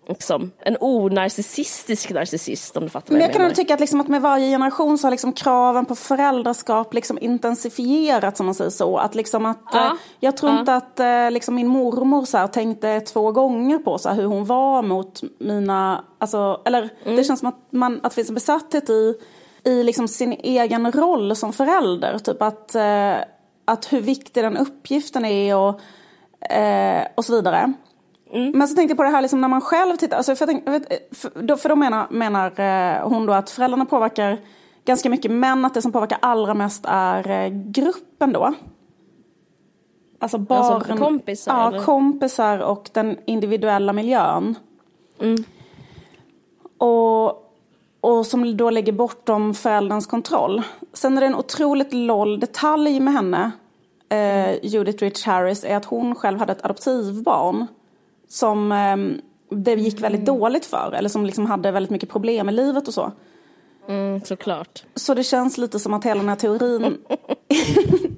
liksom, en onarcissistisk narcissist om du fattar Men jag, jag kan nog tycka att, liksom, att med varje generation så har liksom kraven på föräldraskap liksom intensifierats om man säger så. Att liksom att, ja. eh, jag tror ja. inte att eh, liksom min mormor så här, tänkte två gånger på så här, hur hon var mot mina, alltså, eller mm. det känns som att, man, att det finns en besatthet i i liksom sin egen roll som förälder. Typ att, eh, att hur viktig den uppgiften är och, eh, och så vidare. Mm. Men så tänkte jag på det här liksom när man själv tittar, alltså för, tänk, för, då, för då menar, menar eh, hon då att föräldrarna påverkar ganska mycket men att det som påverkar allra mest är eh, gruppen då. Alltså barn, alltså kompisar? Ja, eller? kompisar och den individuella miljön. Mm. Och och som då lägger bortom förälderns kontroll. Sen är det en otroligt loll detalj med henne, eh, Judith Rich Harris, är att hon själv hade ett adoptivbarn som eh, det gick väldigt mm. dåligt för, eller som liksom hade väldigt mycket problem i livet och så. Mm, såklart. Så det känns lite som att hela den här teorin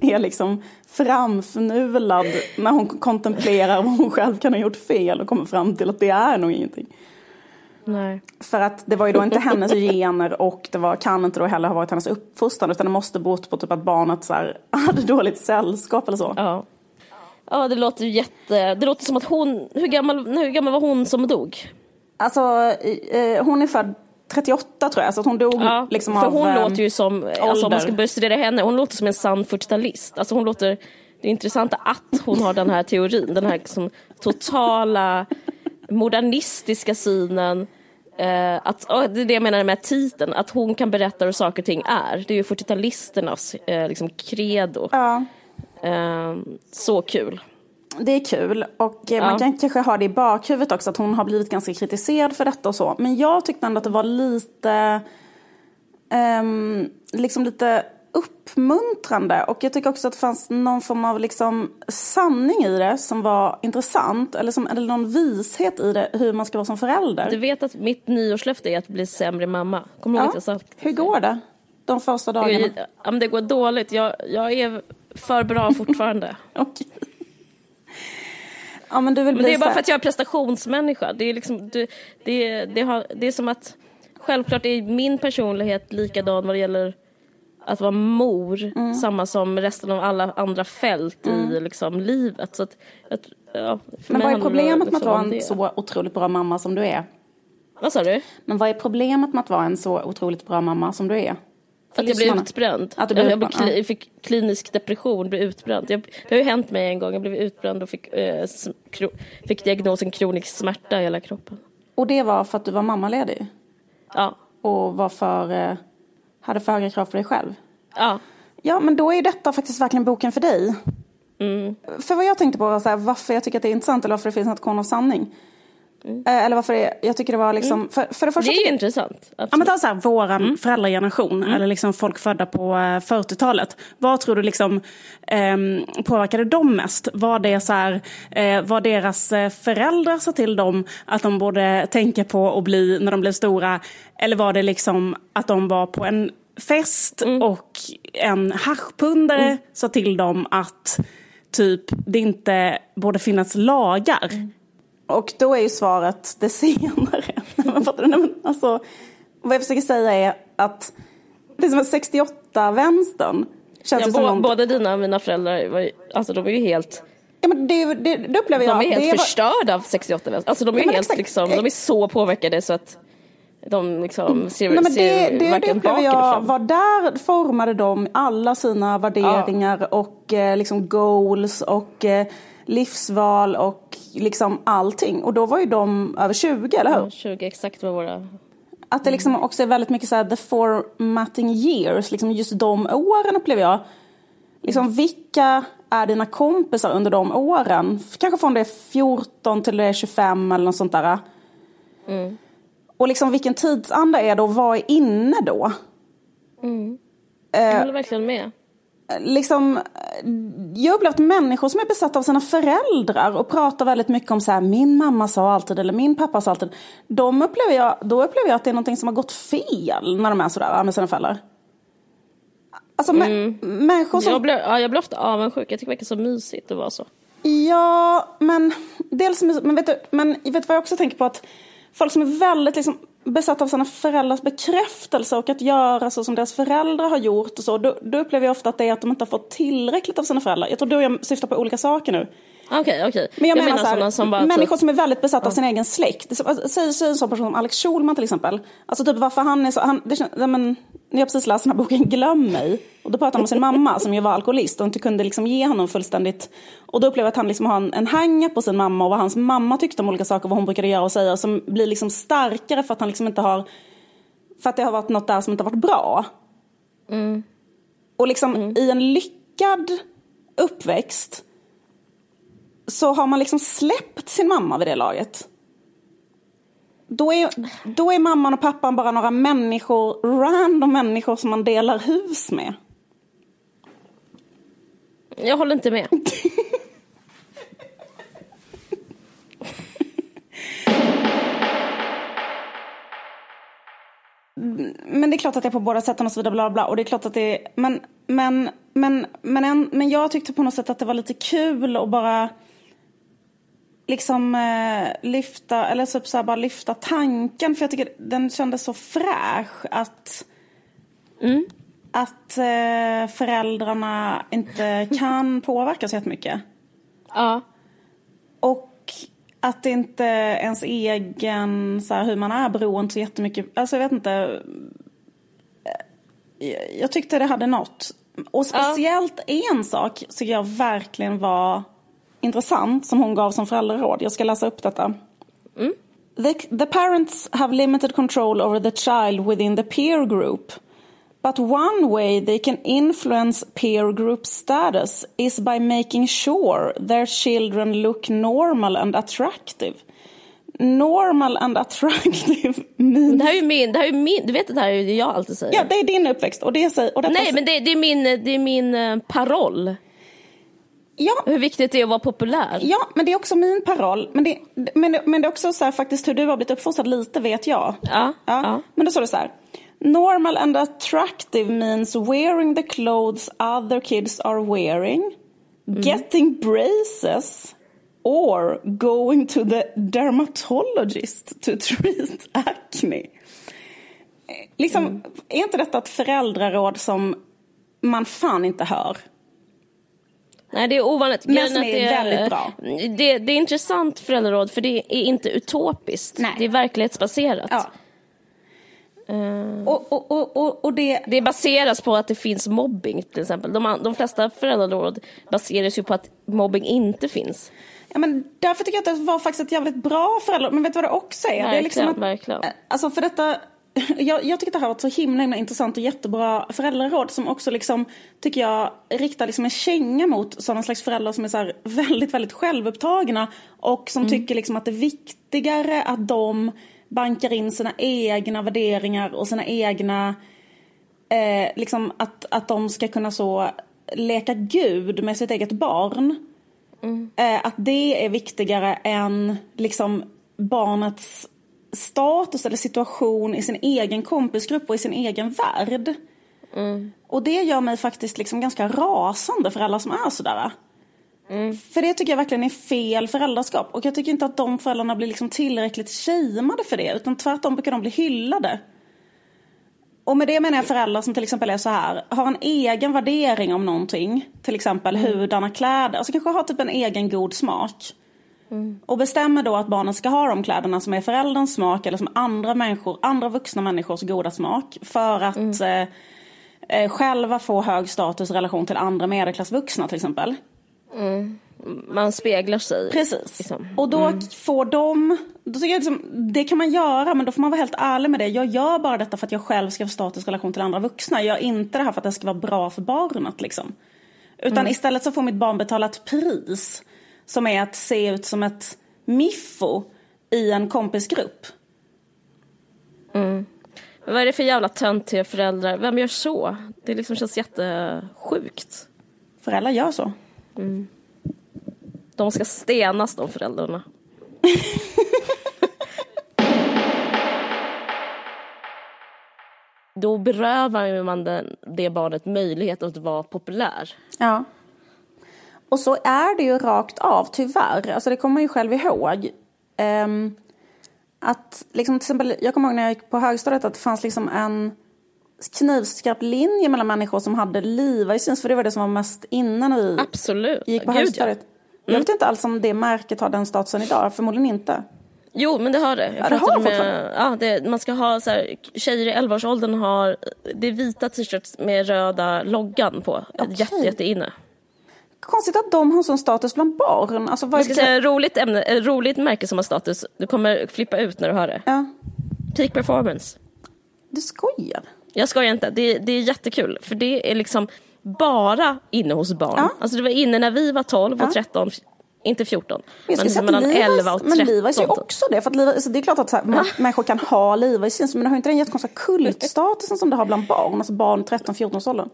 [laughs] är liksom framfnulad när hon kontemplerar vad hon själv kan ha gjort fel och kommer fram till att det är nog ingenting. Nej. För att det var ju då inte [laughs] hennes gener och det var, kan inte då heller ha varit hennes uppfostran utan det måste bort på typ att barnet så här, [laughs] hade dåligt sällskap eller så. Ja. Ja, det låter ju jätte... Det låter som att hon... Hur gammal, hur gammal var hon som dog? Alltså, eh, hon är född 38 tror jag, så att hon dog ja, liksom för av hon låter ju som, alltså om man ska börja studera henne, hon låter som en sann 40-talist. Alltså hon låter, det är intressant att hon har den här teorin, den här liksom totala modernistiska synen Eh, att, det är det jag menar med titeln, att hon kan berätta hur saker och ting är. Det är ju 40-talisternas eh, liksom credo. Ja. Eh, så kul. Det är kul och eh, ja. man kan kanske ha det i bakhuvudet också att hon har blivit ganska kritiserad för detta och så. Men jag tyckte ändå att det var lite, um, liksom lite uppmuntrande och jag tycker också att det fanns någon form av liksom sanning i det som var intressant eller, som, eller någon vishet i det hur man ska vara som förälder. Du vet att mitt nyårslöfte är att bli sämre mamma? Kommer du ihåg att jag sa Hur går det? De första dagarna? Ja, men det går dåligt. Jag, jag är för bra fortfarande. [laughs] Okej. Ja, men du vill Men det är bara för att jag är prestationsmänniska. Det är, liksom, det, det, det, har, det är som att självklart är min personlighet likadan vad det gäller att vara mor. Mm. Samma som resten av alla andra fält i liksom, livet. Så att, att, ja, Men vad är problemet med att liksom vara en det. så otroligt bra mamma som du är? Vad sa du? Men vad är problemet med att vara en så otroligt bra mamma som du är? För Att jag blev lyssnarna. utbränd. Att du blev jag, jag, utbränd, blev kli, fick klinisk depression, blev utbränd. Jag, det har ju hänt mig en gång. Jag blev utbränd och fick, eh, kro, fick diagnosen kronisk smärta i hela kroppen. Och det var för att du var mammaledig? Ja. Och var för, eh, hade för höga krav på dig själv? Ja. Ja, men då är ju detta faktiskt verkligen boken för dig. Mm. För vad jag tänkte på var så här, varför jag tycker att det är intressant eller varför det finns något korn av sanning. Eh, eller varför det, jag tycker det var liksom, för, för det första Mm. Det är ju intressant. Ja, men ta så här, våran föräldrageneration, eller liksom folk födda på eh, 40-talet. Vad tror du liksom, ehm, påverkade dem mest? Var det så här, eh, vad deras eh, föräldrar sa till dem att de borde tänka på att bli när de blev stora? Eller var det liksom att de var på en fest och en haschpundare sa till dem att typ det inte borde finnas lagar? Och då är ju svaret det senare. [laughs] Alltså, vad jag försöker säga är att det är som att 68-vänstern känns Ja, som någon... både dina och mina föräldrar, var ju, alltså de är ju helt, Ja, men det, det, det upplever de jag. är helt det var- förstörda av 68 vänster. Alltså de är Ja, men helt exakt. liksom, de är så påverkade så att de liksom ser, Nej, men det, det, det varken bak upplever eller fram. var där formade de alla sina värderingar och eh, liksom goals och eh, livsval och liksom allting. Och då var ju de över 20, eller hur? 20 exakt vad våra... Att det liksom också är väldigt mycket så här the formatting years, liksom just de åren upplever jag. Liksom vilka är dina kompisar under de åren? Kanske från det är 14 till det är 25 eller något sånt där. Och liksom vilken tidsanda är det och vad är inne då? Jag håller verkligen med. Liksom, jag har upplevt människor som är besatta av sina föräldrar och pratar väldigt mycket om så här, min mamma sa alltid eller min pappa sa alltid. De upplever jag, då upplever jag att det är någonting som har gått fel när de är sådär med sina föräldrar. Alltså mä- människor som... Jag blir, ja, jag blir ofta avundsjuk, jag tycker det verkar så mysigt att vara så. Ja, men dels men vet du, men vet du vad jag också tänker på att folk som är väldigt liksom besatta av sina föräldrars bekräftelse och att göra så som deras föräldrar har gjort och så, då, då upplever jag ofta att det är att de inte har fått tillräckligt av sina föräldrar. Jag tror du och jag syftar på olika saker nu. Okej, okej. Men jag, menar, så här, som bara... människor typ- som är väldigt besatta av sin egen släkt. Alltså, Säg, säg en sån person som Alex Schulman till exempel. Alltså typ varför han är så, han, det, ja, men, jag har precis läst den här boken Glöm mig. Och då pratar han om sin mamma som ju var alkoholist och inte kunde liksom ge honom fullständigt. Och då upplever jag att han liksom har en, en hang på sin mamma och vad hans mamma tyckte om olika saker, vad hon brukade göra och säga. Som blir liksom starkare för att han liksom inte har, för att det har varit något där som inte har varit bra. Och liksom i en lyckad uppväxt så har man liksom släppt sin mamma vid det laget. Då är, då är mamman och pappan bara några människor, random människor som man delar hus med. Jag håller inte med. Men det är klart att är på båda sätten och så vidare. Bla bla, och det är klart att det är, men, men, men, men, en, men jag tyckte på något sätt att det var lite kul att bara liksom eh, lyfta, eller typ så bara lyfta tanken. För jag tycker den kändes så fräsch att att eh, föräldrarna inte kan [laughs] påverka så jättemycket. Ja. Och att inte ens egen, så här, hur man är beroende så jättemycket. Alltså jag vet inte. Jag- Jag tyckte det hade något. Och speciellt en sak tycker jag verkligen var intressant som hon gav som föräldraråd. Jag ska läsa upp detta. The, the parents have limited control over the child within the peer group. But one way they can influence peer group status is by making sure their children look normal and attractive. Normal and attractive [laughs] means... Det här är min, det här är min, du vet det här är ju jag alltid säger. Ja, det är din uppväxt och det säger... Och Nej, men det, det, är min, det är min uh, paroll. Ja. Hur viktigt det är att vara populär. Ja, men det är också min paroll. Men det, men, men det är också så här, faktiskt hur du har blivit uppfostrad lite vet jag. Ja, ja. ja. Men då står det så här. Normal and attractive means wearing the clothes other kids are wearing, mm. getting braces or going to the dermatologist to [laughs] treat acne. Liksom, mm. Är inte detta ett föräldraråd som man fan inte hör? Nej, det är ovanligt. Men som är, är väldigt bra. Det, det, är intressant föräldraråd för det är inte utopiskt. Nej. Det är verklighetsbaserat. Ja. Uh, och, och, och, och, det... det baseras på att det finns mobbing till exempel. De, de flesta föräldraråd baseras ju på att mobbing inte finns. Ja, men därför tycker jag att det var faktiskt ett jävligt bra föräldraråd. Men vet du vad det också är? Verkligen, det är liksom att, verkligen. Alltså för detta, [laughs] jag, jag, tycker att det här var ett så himla, himla intressant och jättebra föräldraråd som också liksom, tycker jag, riktar liksom en känga mot sådana slags föräldrar som är så väldigt, väldigt självupptagna och som mm. tycker liksom att det är viktigare att de bankar in sina egna värderingar och sina egna, eh, liksom att, att de ska kunna så leka gud med sitt eget barn. Mm. Eh, att det är viktigare än liksom barnets status eller situation i sin egen kompisgrupp och i sin egen värld. Mm. Och det gör mig faktiskt liksom ganska rasande för alla som är sådär. Mm. För det tycker jag verkligen är fel föräldraskap. Och jag tycker inte att de föräldrarna blir liksom tillräckligt shameade för det. Utan tvärtom brukar de bli hyllade. Och med det menar jag föräldrar som till exempel är så här, har en egen värdering om någonting. Till exempel mm. hurdana kläder, alltså kanske har typ en egen god smak. Mm. Och bestämmer då att barnen ska ha de kläderna som är förälderns smak eller som andra människor, andra vuxna människors goda smak. För att mm. eh, eh själva få hög status i relation till andra medelklassvuxna till exempel. Mm. Man speglar sig. Precis. Liksom. Och då mm. får de, då tycker jag liksom, det kan man göra men då får man vara helt ärlig med det. Jag gör bara detta för att jag själv ska få status relation till andra vuxna. Jag gör inte det här för att det ska vara bra för barnet liksom. Utan mm. istället så får mitt barn betala ett pris som är att se ut som ett miffo i en kompisgrupp. Mm. vad är det för jävla töntiga föräldrar? Vem gör så? Det liksom känns jättesjukt. Föräldrar gör så. Mm. De ska stenas de föräldrarna. [laughs] Då berövar man den, det barnet möjlighet att vara populär. Ja. Och så är det ju rakt av, tyvärr. Alltså det kommer man ju själv ihåg. Um, att liksom till exempel, jag kommer ihåg när jag gick på högstadiet att det fanns liksom en knivskarp linje mellan människor som hade Levi's för det var det som var mest innan vi Absolut. gick på högstadiet. Ja. Mm. Jag vet inte alls om det märket har den statusen idag, förmodligen inte. Jo, men det har det. Jag ja, det har med, ja, det, Man ska ha så här, tjejer i 11-årsåldern har det vita t-shirts med röda loggan på. Okay. Jätte, jätte inne. Konstigt att de har sån status bland barn. Alltså, vad jag ska säga roligt, ämne, roligt märke som har status. Du kommer flippa ut när du hör det. Ja. Peak performance. Du skojar? Jag skojar inte. Det, det är jättekul. För det är liksom bara inne hos barn. Ja. Alltså det var inne när vi var 12 och 13, inte 14. Jag men liksom mellan Levi's, 11 och 13. Men Levi's är ju också det. För att Levi's, alltså det är klart att så här, ja. människor kan ha Levi's men det har inte den jättekonstiga [laughs] kultstatusen som det har bland barn. Alltså barn 13-14 års åldern.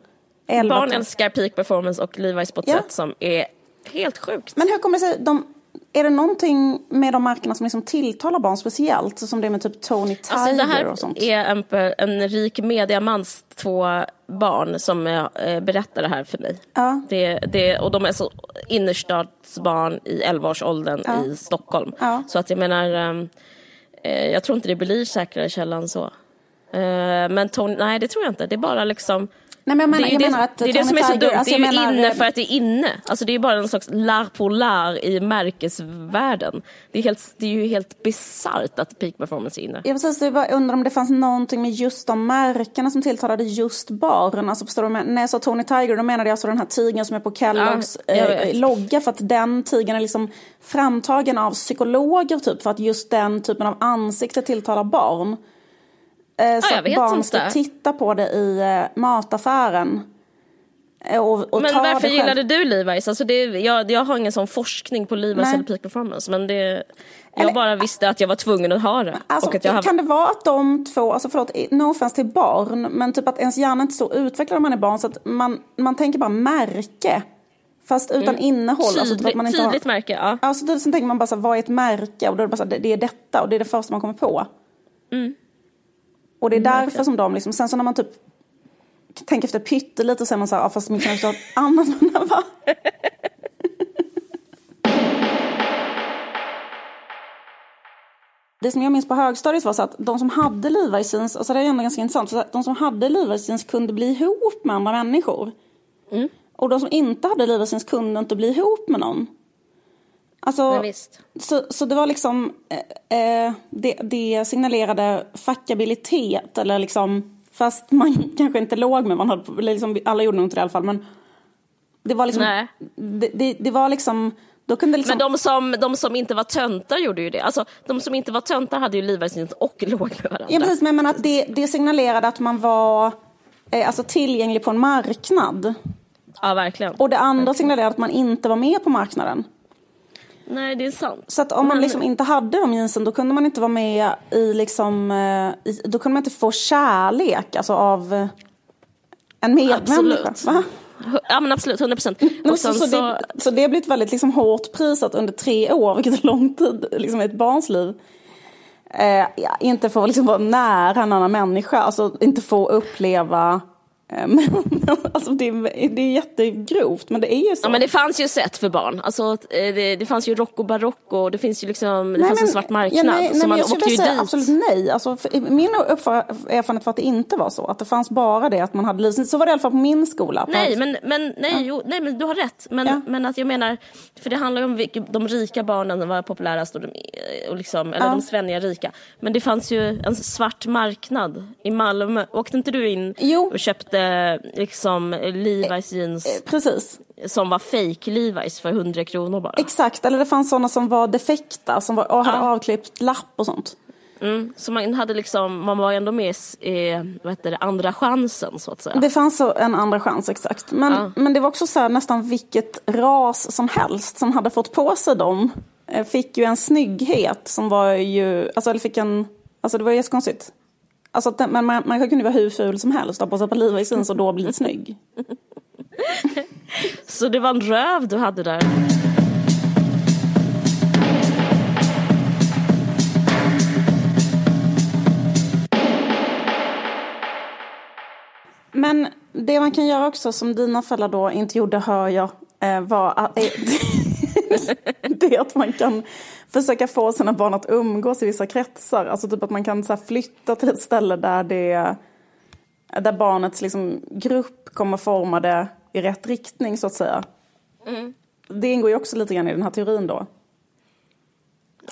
Barn älskar peak performance och Levi's på ett ja. sätt som är helt sjukt. Men hur kommer det sig, de, är det någonting med de märkena som liksom tilltalar barn speciellt? Som det är med typ Tony Tiger alltså det här och sånt? är en, en rik mediamans två barn som äh, berättar det här för mig. Ja. Det, det, och de är så innerstadsbarn i 11-årsåldern ja. i Stockholm. Ja. Så att jag menar, äh, jag tror inte det blir säkrare källan så. Äh, men Tony, nej det tror jag inte. Det är bara liksom Nej, men jag menar, det, jag det, menar att det är det som är så dumt. Alltså, det är ju menar... inne för att det är inne. Alltså det är bara en slags lar på lar i märkesvärlden. Det är, helt, det är ju helt bisarrt att peak performance är inne. Ja precis, jag undrar om det fanns någonting med just de märkena som tilltalade just barn. Alltså förstår du, när jag sa Tony Tiger då menade jag alltså den här tigern som är på Kelloggs ja, eh, logga. För att den tigern är liksom framtagen av psykologer typ. För att just den typen av ansikte tilltalar barn. Eh, så att barn ska titta på det i eh, mataffären. Eh, och, och Men varför gillade du Levi's? Alltså det, jag, jag har ingen sån forskning på Levi's Nej. eller peak performance men det, jag Eller- bara visste att jag var tvungen att ha det. Alltså, och att jag har, Kan det vara att de två, alltså förlåt, no offense till barn, men typ att ens hjärna inte är så utvecklad när man är barn så att man, man tänker bara märke. Fast utan innehåll. Alltså, typ att man inte har, tydligt märke, ja. Alltså, sen tänker man bara så här, vad är ett märke? Och då är det bara så här, det, det är detta och det är det första man kommer på. Och det är därför som de liksom, sen så när man typ tänker efter pyttelite så är man så här, ja, fast man kanske har annorlunda va? [laughs] Det som jag minns på högstadiet var så att de som hade Levi's jeans, alltså det är ändå ganska intressant, för att de som hade Levi's jeans kunde bli ihop med andra människor. Och de som inte hade Levi's jeans kunde inte bli ihop med någon. Alltså, så, så det var liksom, eh, eh, det, det signalerade fackabilitet eller liksom, fast man [laughs] kanske inte låg med, man hade, liksom, alla gjorde nog inte det i alla fall, men det var liksom, det, det, det var liksom, då kunde liksom, Men de som, de som inte var töntar gjorde ju det. Alltså, de som inte var töntar hade ju jeans och [laughs] låg med varandra. ja precis, men, men att det, det signalerade att man var eh, alltså tillgänglig på en marknad. Ja, verkligen. Och det andra signalerade att man inte var med på marknaden. Nej, det är sant. Så att om man liksom inte hade de jeansen då kunde man inte vara med i liksom, eh, i, då kunde man inte få kärlek alltså av en medmänniska. Absolut. Ja men absolut, 100 procent. Så, så, så, så det har blivit väldigt liksom hårt prisat under tre år, vilket är lång tid liksom, i ett barns liv. Eh, inte få liksom, vara nära en annan människa, alltså inte få uppleva [laughs] alltså, det, är, det är jättegrovt, men det är ju så. Ja men det fanns ju sätt för barn. Alltså, eh, det, det fanns ju Rocco Barocco, det finns ju liksom, det Nej, fanns men- en svart marknad. Ja, nej, nej, man jag skulle ju säga dit. absolut nej. Alltså, för, min erfarenhet var att det inte var så. Att det fanns bara det att man hade livsnit. Så var det i alla fall på min skola. På Nej men, men, nej, jo, nej men du har rätt. Men, Ja. men att jag menar, för det handlar ju om vilka, de rika barnen var populärast och, de, och liksom, eller Ja. de svenniga rika. Men det fanns ju en svart marknad i Malmö. Åkte inte du in Jo. och köpte liksom Levi's jeans Eh, Precis. som var fake Levi's för 100 kronor bara? Exakt. Eller det fanns sådana som var defekta. Som var, och hade Ja. avklippt lapp och sånt. Mm, så man hade liksom, man var ändå med i eh, vad heter det, andra chansen så att säga. Det fanns en andra chans, exakt. Men, Ja. men det var också så här, nästan vilket ras som helst som hade fått på sig dem. eh, Fick ju en snygghet som var ju, alltså eller fick en, alltså det var ju jättekonstigt. Alltså, att men man, man kunde vara hur ful som helst, ha på sig på Levi's jeans och då bli snygg. [laughs] Så det var en röv du hade där. Men det man kan göra också som dina föräldrar då inte gjorde hör jag eh, var att, eh, [laughs] [laughs] det är att man kan försöka få sina barn att umgås i vissa kretsar. Alltså typ att man kan så flytta till ett ställe där det där barnets liksom, grupp kommer forma det i rätt riktning så att säga. Det ingår ju också lite grann i den här teorin då.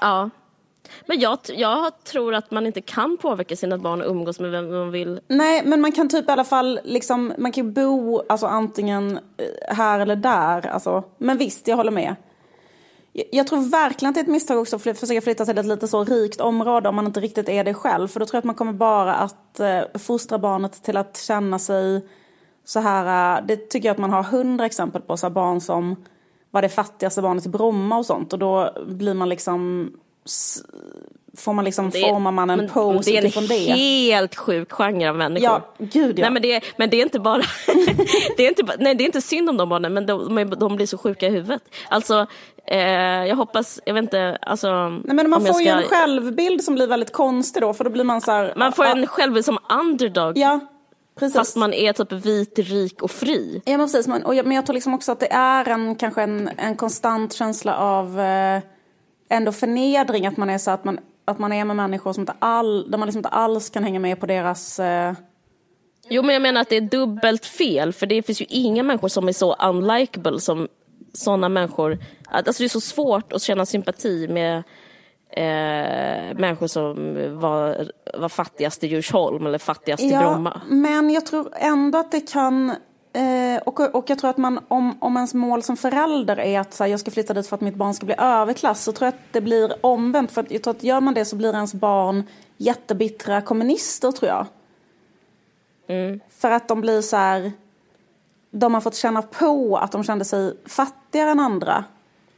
Ja. Men jag, jag tror att man inte kan påverka sina barn att umgås med vem man vill. Nej, men man kan typ i alla fall liksom, man kan bo alltså antingen eh, här eller där. Alltså. Men visst, jag håller med. Jag- tror verkligen att det är ett misstag också att försöka flytta till ett lite så rikt område om man inte riktigt är det själv. För då tror jag att man kommer bara att eh, fostra barnet till att känna sig så här. Eh, det tycker jag att man har hundra exempel på. Så barn som var det fattigaste barnet i Bromma och sånt. Och då blir man liksom får man liksom, Det är- formar man en men pose Det är utifrån en det. helt sjuk genre av människor. Ja, gud ja. Nej, men, det, men det är inte bara... [laughs] [laughs] det, är inte, nej, det är inte synd om de barnen, men de, de blir så sjuka i huvudet. Alltså, eh, jag hoppas, jag vet inte, alltså... Nej, men man får ju ska- en självbild som blir väldigt konstig då, för då blir man så här... Man får en självbild som underdog, Ja, precis. fast man är typ vit, rik och fri. Ja, men precis. Men, och jag, men jag tror liksom också att det är en, kanske en, en konstant känsla av eh, ändå förnedring, att man är så att man, att man är med människor som inte all, där man liksom inte alls kan hänga med på deras... Eh, Jo, men jag menar att det är dubbelt fel, för det finns ju inga människor som är så unlikable som sådana människor. Att- Alltså det är så svårt att känna sympati med eh, människor som var, var fattigast i Djursholm eller fattigast i Bromma. men jag tror ändå att det kan... Eh, och, och jag tror att man, om, om ens mål som förälder är att så här, jag ska flytta dit för att mitt barn ska bli överklass så tror jag att det blir omvänt. För att, jag tror att gör man det så blir ens barn jättebittra kommunister tror jag. Mm. För att de blir så här... de har fått känna på att de kände sig fattigare än andra.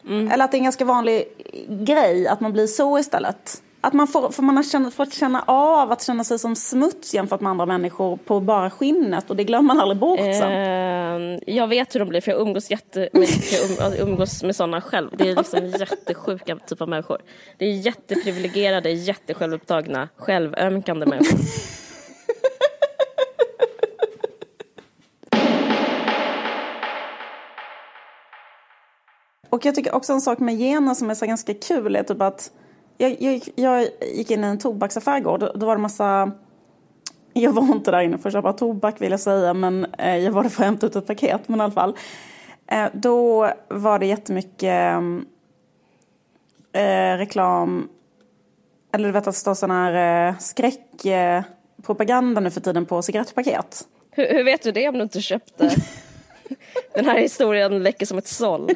Mm. Eller att det är en ganska vanlig grej att man blir så istället. Att man får, för man har känt, fått känna av att känna sig som smuts jämfört med andra människor på bara skinnet och det glömmer man aldrig bort sen. Eh, jag vet hur de blir för jag umgås jättemycket, um, umgås med sådana själv. Det är liksom [laughs] jättesjuka typ av människor. Det är jätteprivilegierade, jättesjälvupptagna, självömkande människor. [laughs] Och jag tycker också en sak med gener som är så ganska kul är typ att jag, jag, jag gick in i en tobaksaffär igår. Då, då var det massa... Jag var inte där inne för att köpa tobak vill jag säga, men eh, jag var där för att hämta ut ett paket. Men i alla fall. Eh, då var det jättemycket eh, reklam, eller du vet att det står sån här eh, skräckpropaganda nu för tiden på cigarettpaket. Hur, hur vet du det om du inte köpte? [laughs] [laughs] Den här historien läcker som ett såll.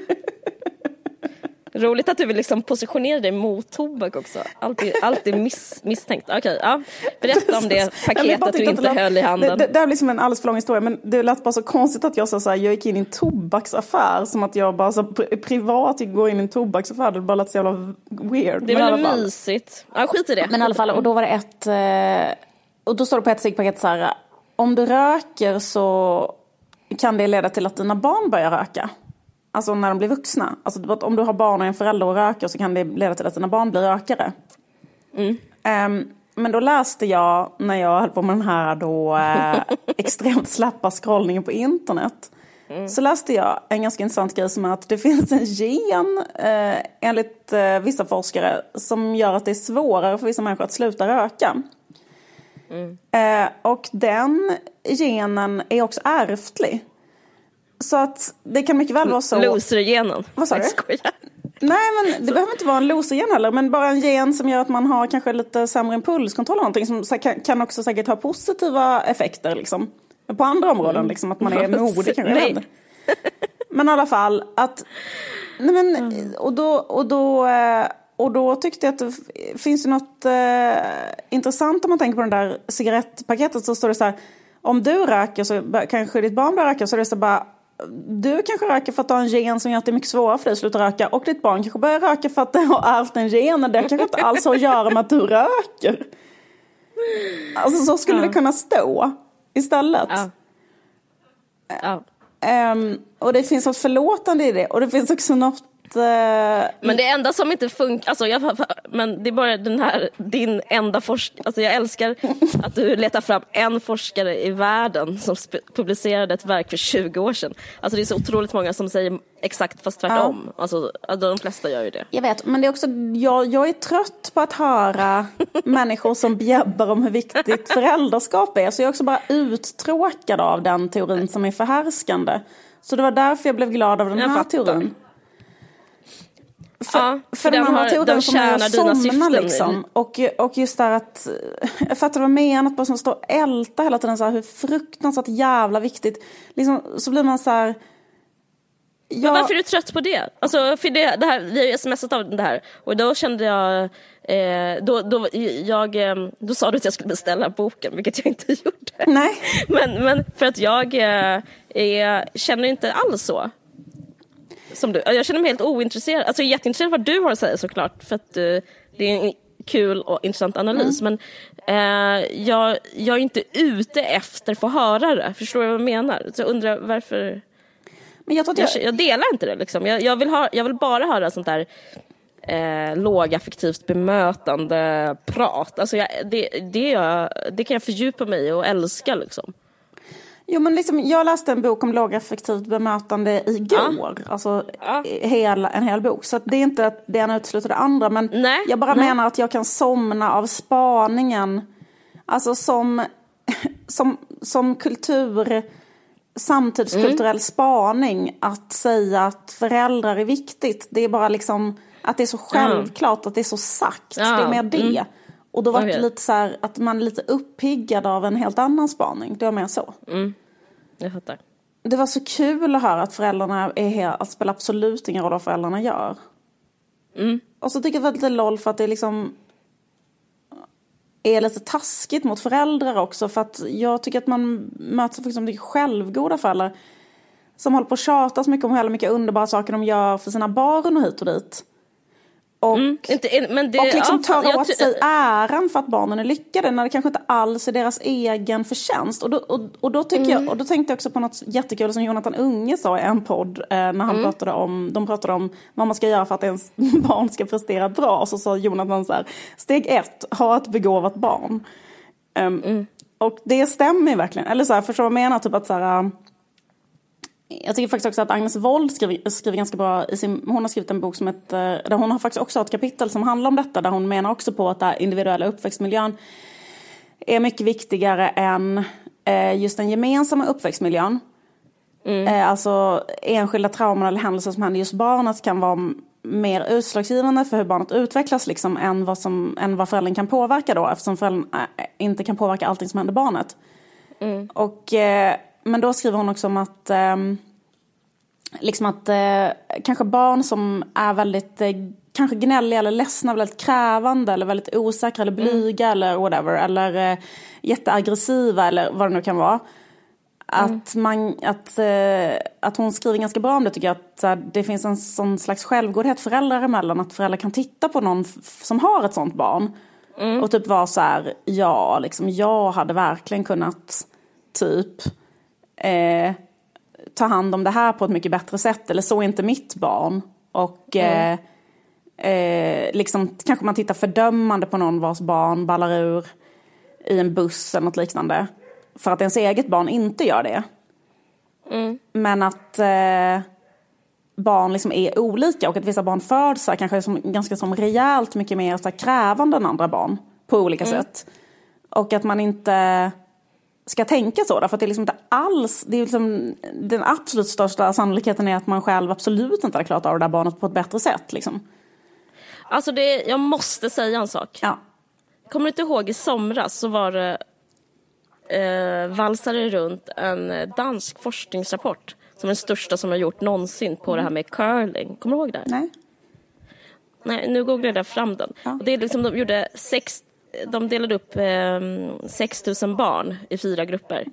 Roligt att du vill liksom positionera dig mot tobak också. Alltid, alltid miss, misstänkt. Okej, okay, ja. Berätta om det paketet du inte höll i handen. Det, det, det är liksom en alldeles för lång historia men det lät bara så konstigt att jag sa så här, jag gick in i en tobaksaffär som att jag bara så privat går in i en tobaksaffär. Det bara lät så jävla weird. Det är väl mysigt. Ja, skit i det. Men i alla fall, och då var det ett, eh, och då står det på ett ciggpaket så här, om du röker så kan det leda till att dina barn börjar röka. Alltså när de blir vuxna. Alltså om du har barn och en förälder och röker så kan det leda till att dina barn blir rökare. Mm. Um, men då läste jag när jag höll på med den här då eh, extremt slappa scrollningen på internet. Mm. Så läste jag en ganska intressant grej som är att det finns en gen eh, enligt eh, vissa forskare som gör att det är svårare för vissa människor att sluta röka. Mm. Eh, och den genen är också ärftlig. Så att det kan mycket väl vara så. Losergenen. Vad sa du? Nej men det behöver inte vara en losergen heller. Men bara en gen som gör att man har kanske lite sämre impulskontroll eller någonting. Som kan också säkert ha positiva effekter liksom. På andra områden mm. liksom. Att man är modig [laughs] kanske. Nej. Men i alla fall att. Nej men mm. och då. Och då eh, och då tyckte jag att det finns något eh, intressant om man tänker på den där cigarettpaketet. Så står det så här. Om du röker så kanske ditt barn börjar röka. Så är det så bara du kanske röker för att du har en gen som gör att det är mycket svårare för dig att sluta röka och ditt barn kanske börjar röka för att det har ärvt en gen det kanske inte alls har att göra med att du röker. Alltså så skulle ja. det kunna stå istället. Ja. Ja. Um, och det finns något förlåtande i det och det finns också något Eh, men det enda som inte funkar, alltså jag, men det är bara den här, din enda forskare, alltså jag älskar att du letar fram en forskare i världen som publicerade ett verk för 20 år sedan. Alltså det är så otroligt många som säger exakt fast tvärtom. Ja. Alltså de flesta gör ju det. Jag vet, men det är också, jag, jag är trött på att höra [laughs] människor som bjäbbar om hur viktigt föräldraskap är. Så jag är också bara uttråkad av den teorin som är förhärskande. Så det var därför jag blev glad av den jag här fattar. teorin. För, ja, för, för den, har, den, den tjänar dina syften. Liksom. Och, och just där att, jag fattar vad jag menar, att bara som står och älta hela tiden så här, hur fruktansvärt jävla viktigt. Liksom, så blir man så här, jag... Men varför är du trött på det? Alltså, för det, det här, vi har ju smsat av det här och då kände jag, eh, då, då, jag, eh, då sa du att jag skulle beställa boken, vilket jag inte [laughs] gjorde. Nej. Men, men för att jag eh, känner inte alls så som du. Jag känner mig helt ointresserad. Alltså jag är jätteintresserad av vad du har att säga såklart. För att uh, det är en kul och intressant analys. Mm. Men uh, jag, jag är inte ute efter att få höra det. Förstår du vad jag menar? Så jag undrar varför... Men jag, jag... jag, jag delar inte det liksom. Jag, jag, vill ha, jag vill bara höra sånt där eh, lågaffektivt bemötande prat. Alltså jag, det, det, jag, det kan jag fördjupa mig i och älska liksom. Jo, men liksom, jag läste en bok om lågaffektivt bemötande igår. Ja. Alltså ja. Hel, en hel bok. Så det är inte att det ena utesluter det andra. Men nej, jag bara nej. menar att jag kan somna av spaningen. Alltså som, [laughs] som, som kultur, samtidskulturell mm. spaning. Att säga att föräldrar är viktigt. Det är bara liksom att det är så självklart, mm. att det är så sagt. Ja. Det är mer det. Mm. Och då var okay. det lite så här att man är lite uppiggad av en helt annan spaning. Det var mer så. Mm. Jag fattar. Det var så kul att höra att föräldrarna är helt, att spelar absolut ingen roll vad föräldrarna gör. Mm. Och så tycker jag att det var lite loll för att det liksom är lite taskigt mot föräldrar också. För att jag tycker att man möter liksom självgoda föräldrar. som håller på att tjata så mycket om hur mycket underbara saker de gör för sina barn och hit och dit. Och, Mm, inte, men det, och liksom ja, tar jag åt sig äran för att barnen är lyckade när det kanske inte alls är deras egen förtjänst. Och då, och, och då, tycker Mm. jag, och då tänkte jag också på något jättekul som Jonathan Unge sa i en podd eh, när han Mm. pratade om, de pratade om vad man ska göra för att ens [laughs] barn ska prestera bra. Och så sa Jonathan så här, steg ett, ha ett begåvat barn. Mm. Och det stämmer ju verkligen. Eller så här, förstår du vad jag menar? Typ att så här, jag tycker faktiskt också att Agnes Wold skriver, skriver ganska bra i sin, hon har skrivit en bok som heter, där hon har faktiskt också ett kapitel som handlar om detta, där hon menar också på att den individuella uppväxtmiljön är mycket viktigare än eh, just den gemensamma uppväxtmiljön. Eh, alltså enskilda trauman eller händelser som händer just barnet kan vara mer utslagsgivande för hur barnet utvecklas liksom, än, vad som, än vad föräldern kan påverka då eftersom föräldern eh, inte kan påverka allting som händer barnet. Och, eh, men då skriver hon också om att ehm, liksom att eh, kanske barn som är väldigt eh, kanske gnälliga eller ledsna, väldigt krävande eller väldigt osäkra eller blyga eller whatever. Eller eh, jätteaggressiva eller vad det nu kan vara. Att, man, att, eh, att hon skriver ganska bra om det tycker jag. Att här, det finns en sån slags självgodhet föräldrar emellan. Att föräldrar kan titta på någon som har ett sånt barn. Och typ vara så här, ja, liksom, jag hade verkligen kunnat typ eh, ta hand om det här på ett mycket bättre sätt. Eller så är inte mitt barn. Och eh, eh, liksom, kanske man tittar fördömande på någon vars barn ballar ur i en buss eller något liknande. För att ens eget barn inte gör det. Men att eh, barn liksom är olika och att vissa barn föds kanske som, ganska som rejält mycket mer så här, krävande än andra barn på olika sätt. Och att man inte ska tänka så, därför att det är liksom inte alls, det är liksom, den absolut största sannolikheten är att man själv absolut inte har klarat av det där barnet på ett bättre sätt. Liksom. Alltså det, jag måste säga en sak. Ja. Kommer du inte ihåg i somras så var det eh, valsade runt en dansk forskningsrapport som är den största som har gjort någonsin på det här med curling. Kommer du ihåg det? Nej? Nej, nu googlade jag fram den. Ja. Och det är liksom, de gjorde sex, de delade upp eh, 6 000 barn i fyra grupper.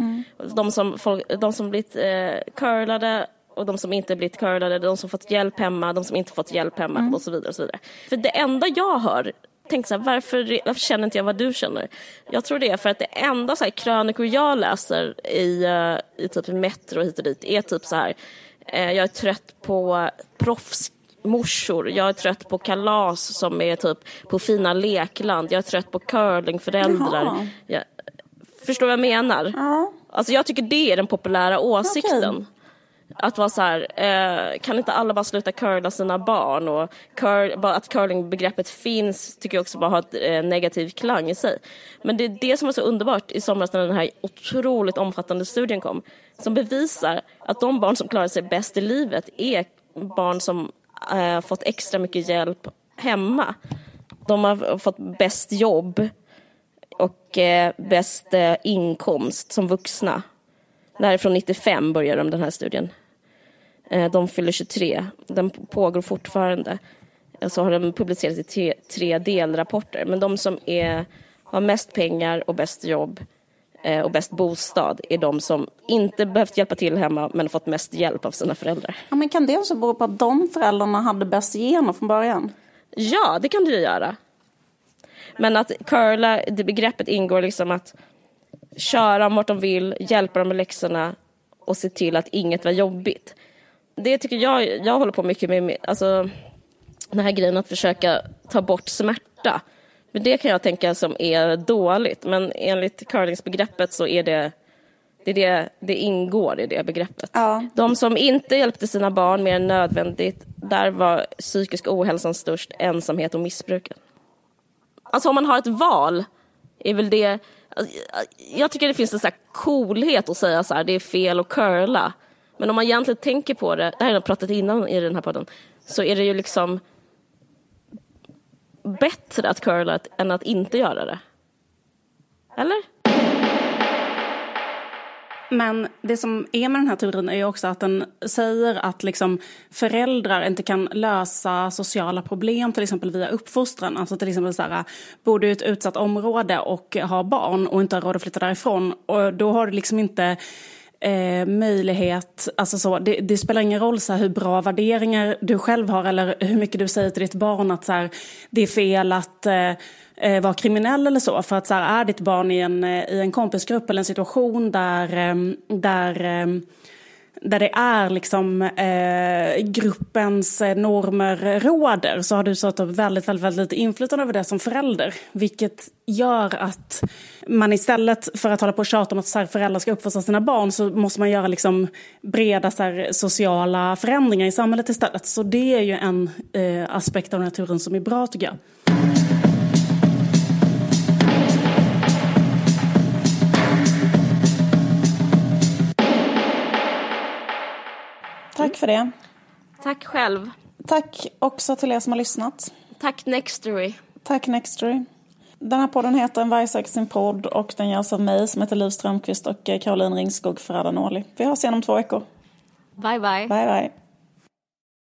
De, som, folk, de som blivit eh, curlade och de som inte blivit curlade, de som fått hjälp hemma, de som inte fått hjälp hemma och så vidare. Och så vidare. För det enda jag hör, tänk så här, varför, varför känner inte jag vad du känner? Jag tror det är för att det enda så här, krönikor jag läser i, eh, i typ Metro hit och dit är typ så här, eh, jag är trött på proffs morsor. Jag är trött på kalas som är typ på fina lekland. Jag är trött på curlingföräldrar. Jag, förstår vad jag menar? Ja. Alltså jag tycker det är den populära åsikten. Okej. Att vara så här, eh, kan inte alla bara sluta curla sina barn? Och curl, bara att curlingbegreppet finns tycker jag också bara har ett eh, negativ klang i sig. Men det är det som var så underbart i somras när den här otroligt omfattande studien kom. Som bevisar att de barn som klarar sig bäst i livet är barn som eh, fått extra mycket hjälp hemma. De har fått bäst jobb och eh, bäst eh, inkomst som vuxna. Det här är från 95 börjar de den här studien. Eh, de fyller 23. Den pågår fortfarande. Och Så har den publicerats i tre, tre delrapporter. Men de som är, har mest pengar och bäst jobb och bäst bostad är de som inte behövt hjälpa till hemma men fått mest hjälp av sina föräldrar. Ja, men kan det också bero på att de föräldrarna hade bäst gener från början? Ja, det kan du ju göra. Men att curla, det begreppet ingår liksom att köra dem vart de vill, hjälpa dem med läxorna och se till att inget var jobbigt. Det tycker jag, jag håller på mycket med, alltså den här grejen att försöka ta bort smärta. Men det kan jag tänka som är dåligt, men enligt curlingsbegreppet så är det det, det, det ingår i det begreppet. Ja. De som inte hjälpte sina barn mer än nödvändigt, där var psykisk ohälsan störst, ensamhet och missbruk. Alltså om man har ett val, är väl det... Jag tycker det finns en så här coolhet att säga så här, det är fel att curla. Men om man egentligen tänker på det, det här har jag pratat innan i den här podden, så är det ju liksom bättre att curla än att inte göra det. Eller? Men det som är med den här teorin är ju också att den säger att liksom föräldrar inte kan lösa sociala problem till exempel via uppfostran. Alltså till exempel så här, bor du i ett utsatt område och har barn och inte har råd att flytta därifrån och då har du liksom inte eh, möjlighet, alltså så, det, det, spelar ingen roll så här, hur bra värderingar du själv har eller hur mycket du säger till ditt barn att så här, det är fel att eh, eh vara kriminell eller så. För att så här, är ditt barn i en, eh, i en kompisgrupp eller en situation där, eh, där eh, där det är liksom eh, gruppens eh, normer råder så har du så upp väldigt, väldigt, väldigt lite inflytande över det som förälder. Vilket gör att man istället för att hålla på och tjata om att så här, föräldrar ska uppfostra sina barn så måste man göra liksom breda så här, sociala förändringar i samhället istället. Så det är ju en eh, aspekt av naturen som är bra tycker jag. Tack för det. Tack själv. Tack också till er som har lyssnat. Tack Nextory. Tack Nextory. Den här podden heter En varg söker sin podd och den görs av mig som heter Liv Strömqvist och Caroline Ringskog Ferrada. Vi hörs igen om två veckor. Bye bye. Bye bye.